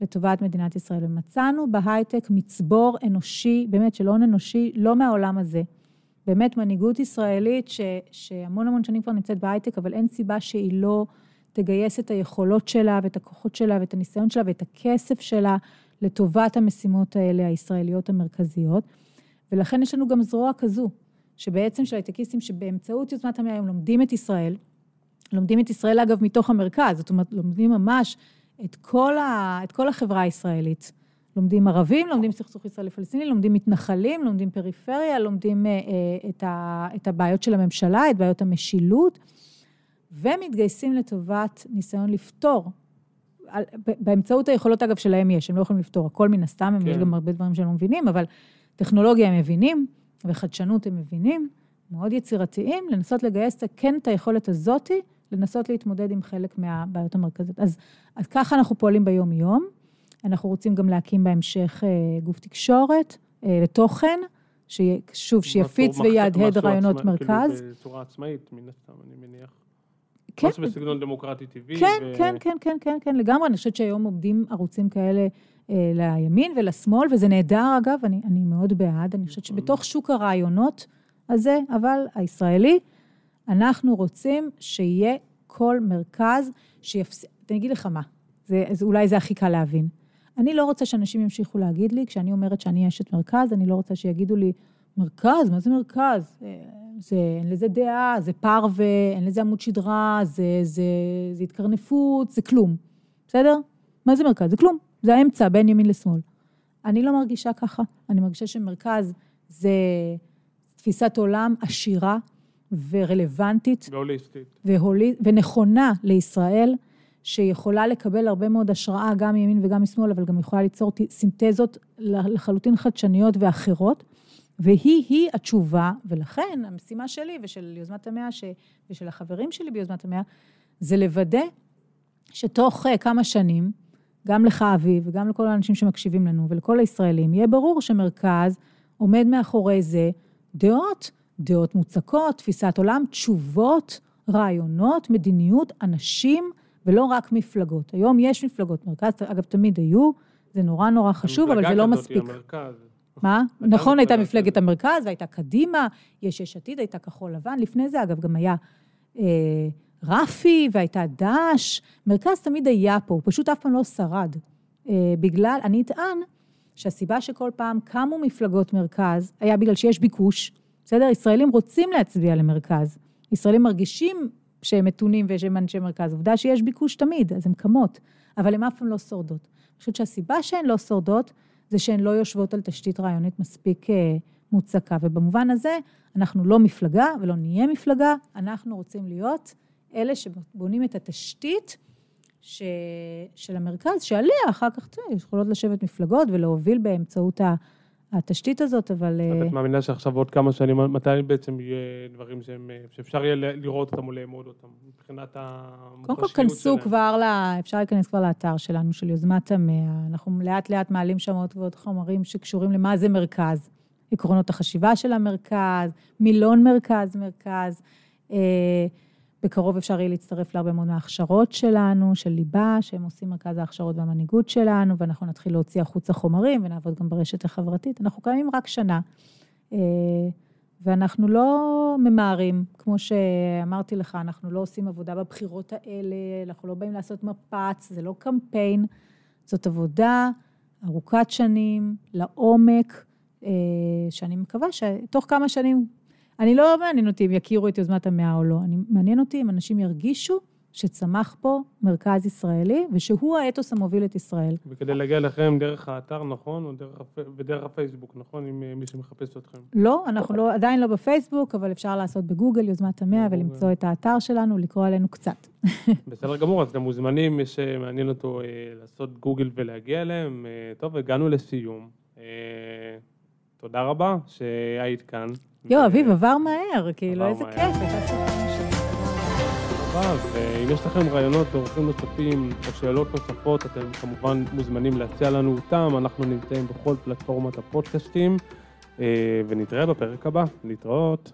S2: לטובת מדינת ישראל. ומצאנו בהייטק מצבור אנושי, באמת של הון אנושי, לא מהעולם הזה. באמת מנהיגות ישראלית ש, שהמון המון שנים כבר נמצאת בהייטק, אבל אין סיבה שהיא לא תגייס את היכולות שלה ואת הכוחות שלה ואת הניסיון שלה ואת הכסף שלה לטובת המשימות האלה, הישראליות המרכזיות. ולכן יש לנו גם זרוע כזו, שבעצם של הייטקיסטים שבאמצעות יוזמת המאה הם לומדים את ישראל, לומדים את ישראל אגב מתוך המרכז, זאת אומרת לומדים ממש את כל, ה, את כל החברה הישראלית. לומדים ערבים, לומדים סכסוך ישראלי-פלסטיני, לומדים מתנחלים, לומדים פריפריה, לומדים אה, אה, את, ה, את הבעיות של הממשלה, את בעיות המשילות, ומתגייסים לטובת ניסיון לפתור. באמצעות היכולות, אגב, שלהם יש, הם לא יכולים לפתור הכל מן הסתם, כן. יש גם הרבה דברים שהם לא מבינים, אבל טכנולוגיה הם מבינים, וחדשנות הם מבינים, מאוד יצירתיים, לנסות לגייס כן את היכולת הזאתי, לנסות להתמודד עם חלק מהבעיות המרכזיות. אז, אז ככה אנחנו פועלים ביום-יום. אנחנו רוצים גם להקים בהמשך אה, גוף תקשורת אה, ותוכן, שוב, שיפיץ ויהדהד רעיונות עצמא, מרכז.
S1: כאילו בצורה עצמאית, מן הסתם, אני מניח.
S2: כן.
S1: משהו בסגנון דמוקרטי טבעי.
S2: כן, ו... כן, כן, כן, כן, כן, לגמרי. אני חושבת שהיום עובדים ערוצים כאלה לימין ולשמאל, וזה נהדר, אגב, אני, אני מאוד בעד. אני חושבת שבתוך שוק הרעיונות הזה, אבל הישראלי, אנחנו רוצים שיהיה כל מרכז שיפסיק, אני אגיד לך מה, זה, זה, אולי זה הכי קל להבין. אני לא רוצה שאנשים ימשיכו להגיד לי, כשאני אומרת שאני אשת מרכז, אני לא רוצה שיגידו לי, מרכז? מה זה מרכז? אה, זה, אין לזה דעה, זה פרווה, אין לזה עמוד שדרה, זה, זה, זה התקרנפות, זה כלום. בסדר? מה זה מרכז? זה כלום. זה האמצע בין ימין לשמאל. אני לא מרגישה ככה. אני מרגישה שמרכז זה תפיסת עולם עשירה ורלוונטית.
S1: והוליסטית.
S2: והולי, ונכונה לישראל. שיכולה לקבל הרבה מאוד השראה גם מימין וגם משמאל, אבל גם יכולה ליצור סינתזות לחלוטין חדשניות ואחרות. והיא-היא התשובה, ולכן המשימה שלי ושל יוזמת המאה ש... ושל החברים שלי ביוזמת המאה, זה לוודא שתוך אה, כמה שנים, גם לך אביב וגם לכל האנשים שמקשיבים לנו ולכל הישראלים, יהיה ברור שמרכז עומד מאחורי זה דעות, דעות מוצקות, תפיסת עולם, תשובות, רעיונות, מדיניות, אנשים, ולא רק מפלגות. היום יש מפלגות מרכז, אגב, תמיד היו, זה נורא נורא חשוב, אבל זה לא מספיק. מה? נכון, הייתה מפלגת המרכז, והייתה קדימה, יש יש עתיד, הייתה כחול לבן, לפני זה, אגב, גם היה אה, רפי, והייתה דש, מרכז תמיד היה פה, הוא פשוט אף פעם לא שרד. אה, בגלל, אני אטען, שהסיבה שכל פעם קמו מפלגות מרכז, היה בגלל שיש ביקוש, בסדר? ישראלים רוצים להצביע למרכז. ישראלים מרגישים שהם מתונים ושהם אנשי מרכז. עובדה שיש ביקוש תמיד, אז הן קמות, אבל הן אף פעם לא שורדות. אני חושבת שהסיבה שהן לא שורדות, זה שהן לא יושבות על תשתית רעיונית מספיק אה, מוצקה. ובמובן הזה, אנחנו לא מפלגה ולא נהיה מפלגה, אנחנו רוצים להיות אלה שבונים את התשתית ש... של המרכז, שעליה אחר כך, יכולות לשבת מפלגות ולהוביל באמצעות ה... התשתית הזאת, אבל...
S1: את אה, מאמינה שעכשיו עוד כמה שנים, מתי בעצם יהיה דברים שהם, שאפשר יהיה לראות אותם או לאמוד אותם, מבחינת המוחשיות
S2: שלהם? קודם כל, כנסו כבר, ל... אפשר להיכנס כבר לאתר שלנו, של יוזמת המאה. אנחנו לאט לאט מעלים שם עוד ועוד חומרים שקשורים למה זה מרכז. עקרונות החשיבה של המרכז, מילון מרכז, מרכז. בקרוב אפשר יהיה להצטרף להרבה מאוד מההכשרות שלנו, של ליבה, שהם עושים מרכז ההכשרות והמנהיגות שלנו, ואנחנו נתחיל להוציא החוצה חומרים ונעבוד גם ברשת החברתית. אנחנו קיימים רק שנה, אה, ואנחנו לא ממהרים, כמו שאמרתי לך, אנחנו לא עושים עבודה בבחירות האלה, אנחנו לא באים לעשות מפץ, זה לא קמפיין, זאת עבודה ארוכת שנים, לעומק, אה, שאני מקווה שתוך כמה שנים אני לא מעניין אותי אם יכירו את יוזמת המאה או לא, אני, מעניין אותי אם אנשים ירגישו שצמח פה מרכז ישראלי, ושהוא האתוס המוביל את ישראל.
S1: וכדי להגיע לכם דרך האתר, נכון? או דרך, ודרך הפייסבוק, נכון? אם אה, מי שמחפש אתכם.
S2: לא, אנחנו לא, עדיין לא בפייסבוק, אבל אפשר לעשות בגוגל יוזמת המאה ולמצוא את האתר שלנו, לקרוא עלינו קצת.
S1: בסדר גמור, אז גם מוזמנים, מי שמעניין אותו אה, לעשות גוגל ולהגיע אליהם. אה, טוב, הגענו לסיום. תודה רבה שהיית כאן.
S2: יואו, אביב, עבר מהר, כאילו, איזה כיף,
S1: שיחה ואם יש לכם רעיונות לאורחים נוספים או שאלות נוספות, אתם כמובן מוזמנים להציע לנו אותם, אנחנו נמצאים בכל פלטפורמת הפודקאסטים, אה, ונתראה בפרק הבא. להתראות.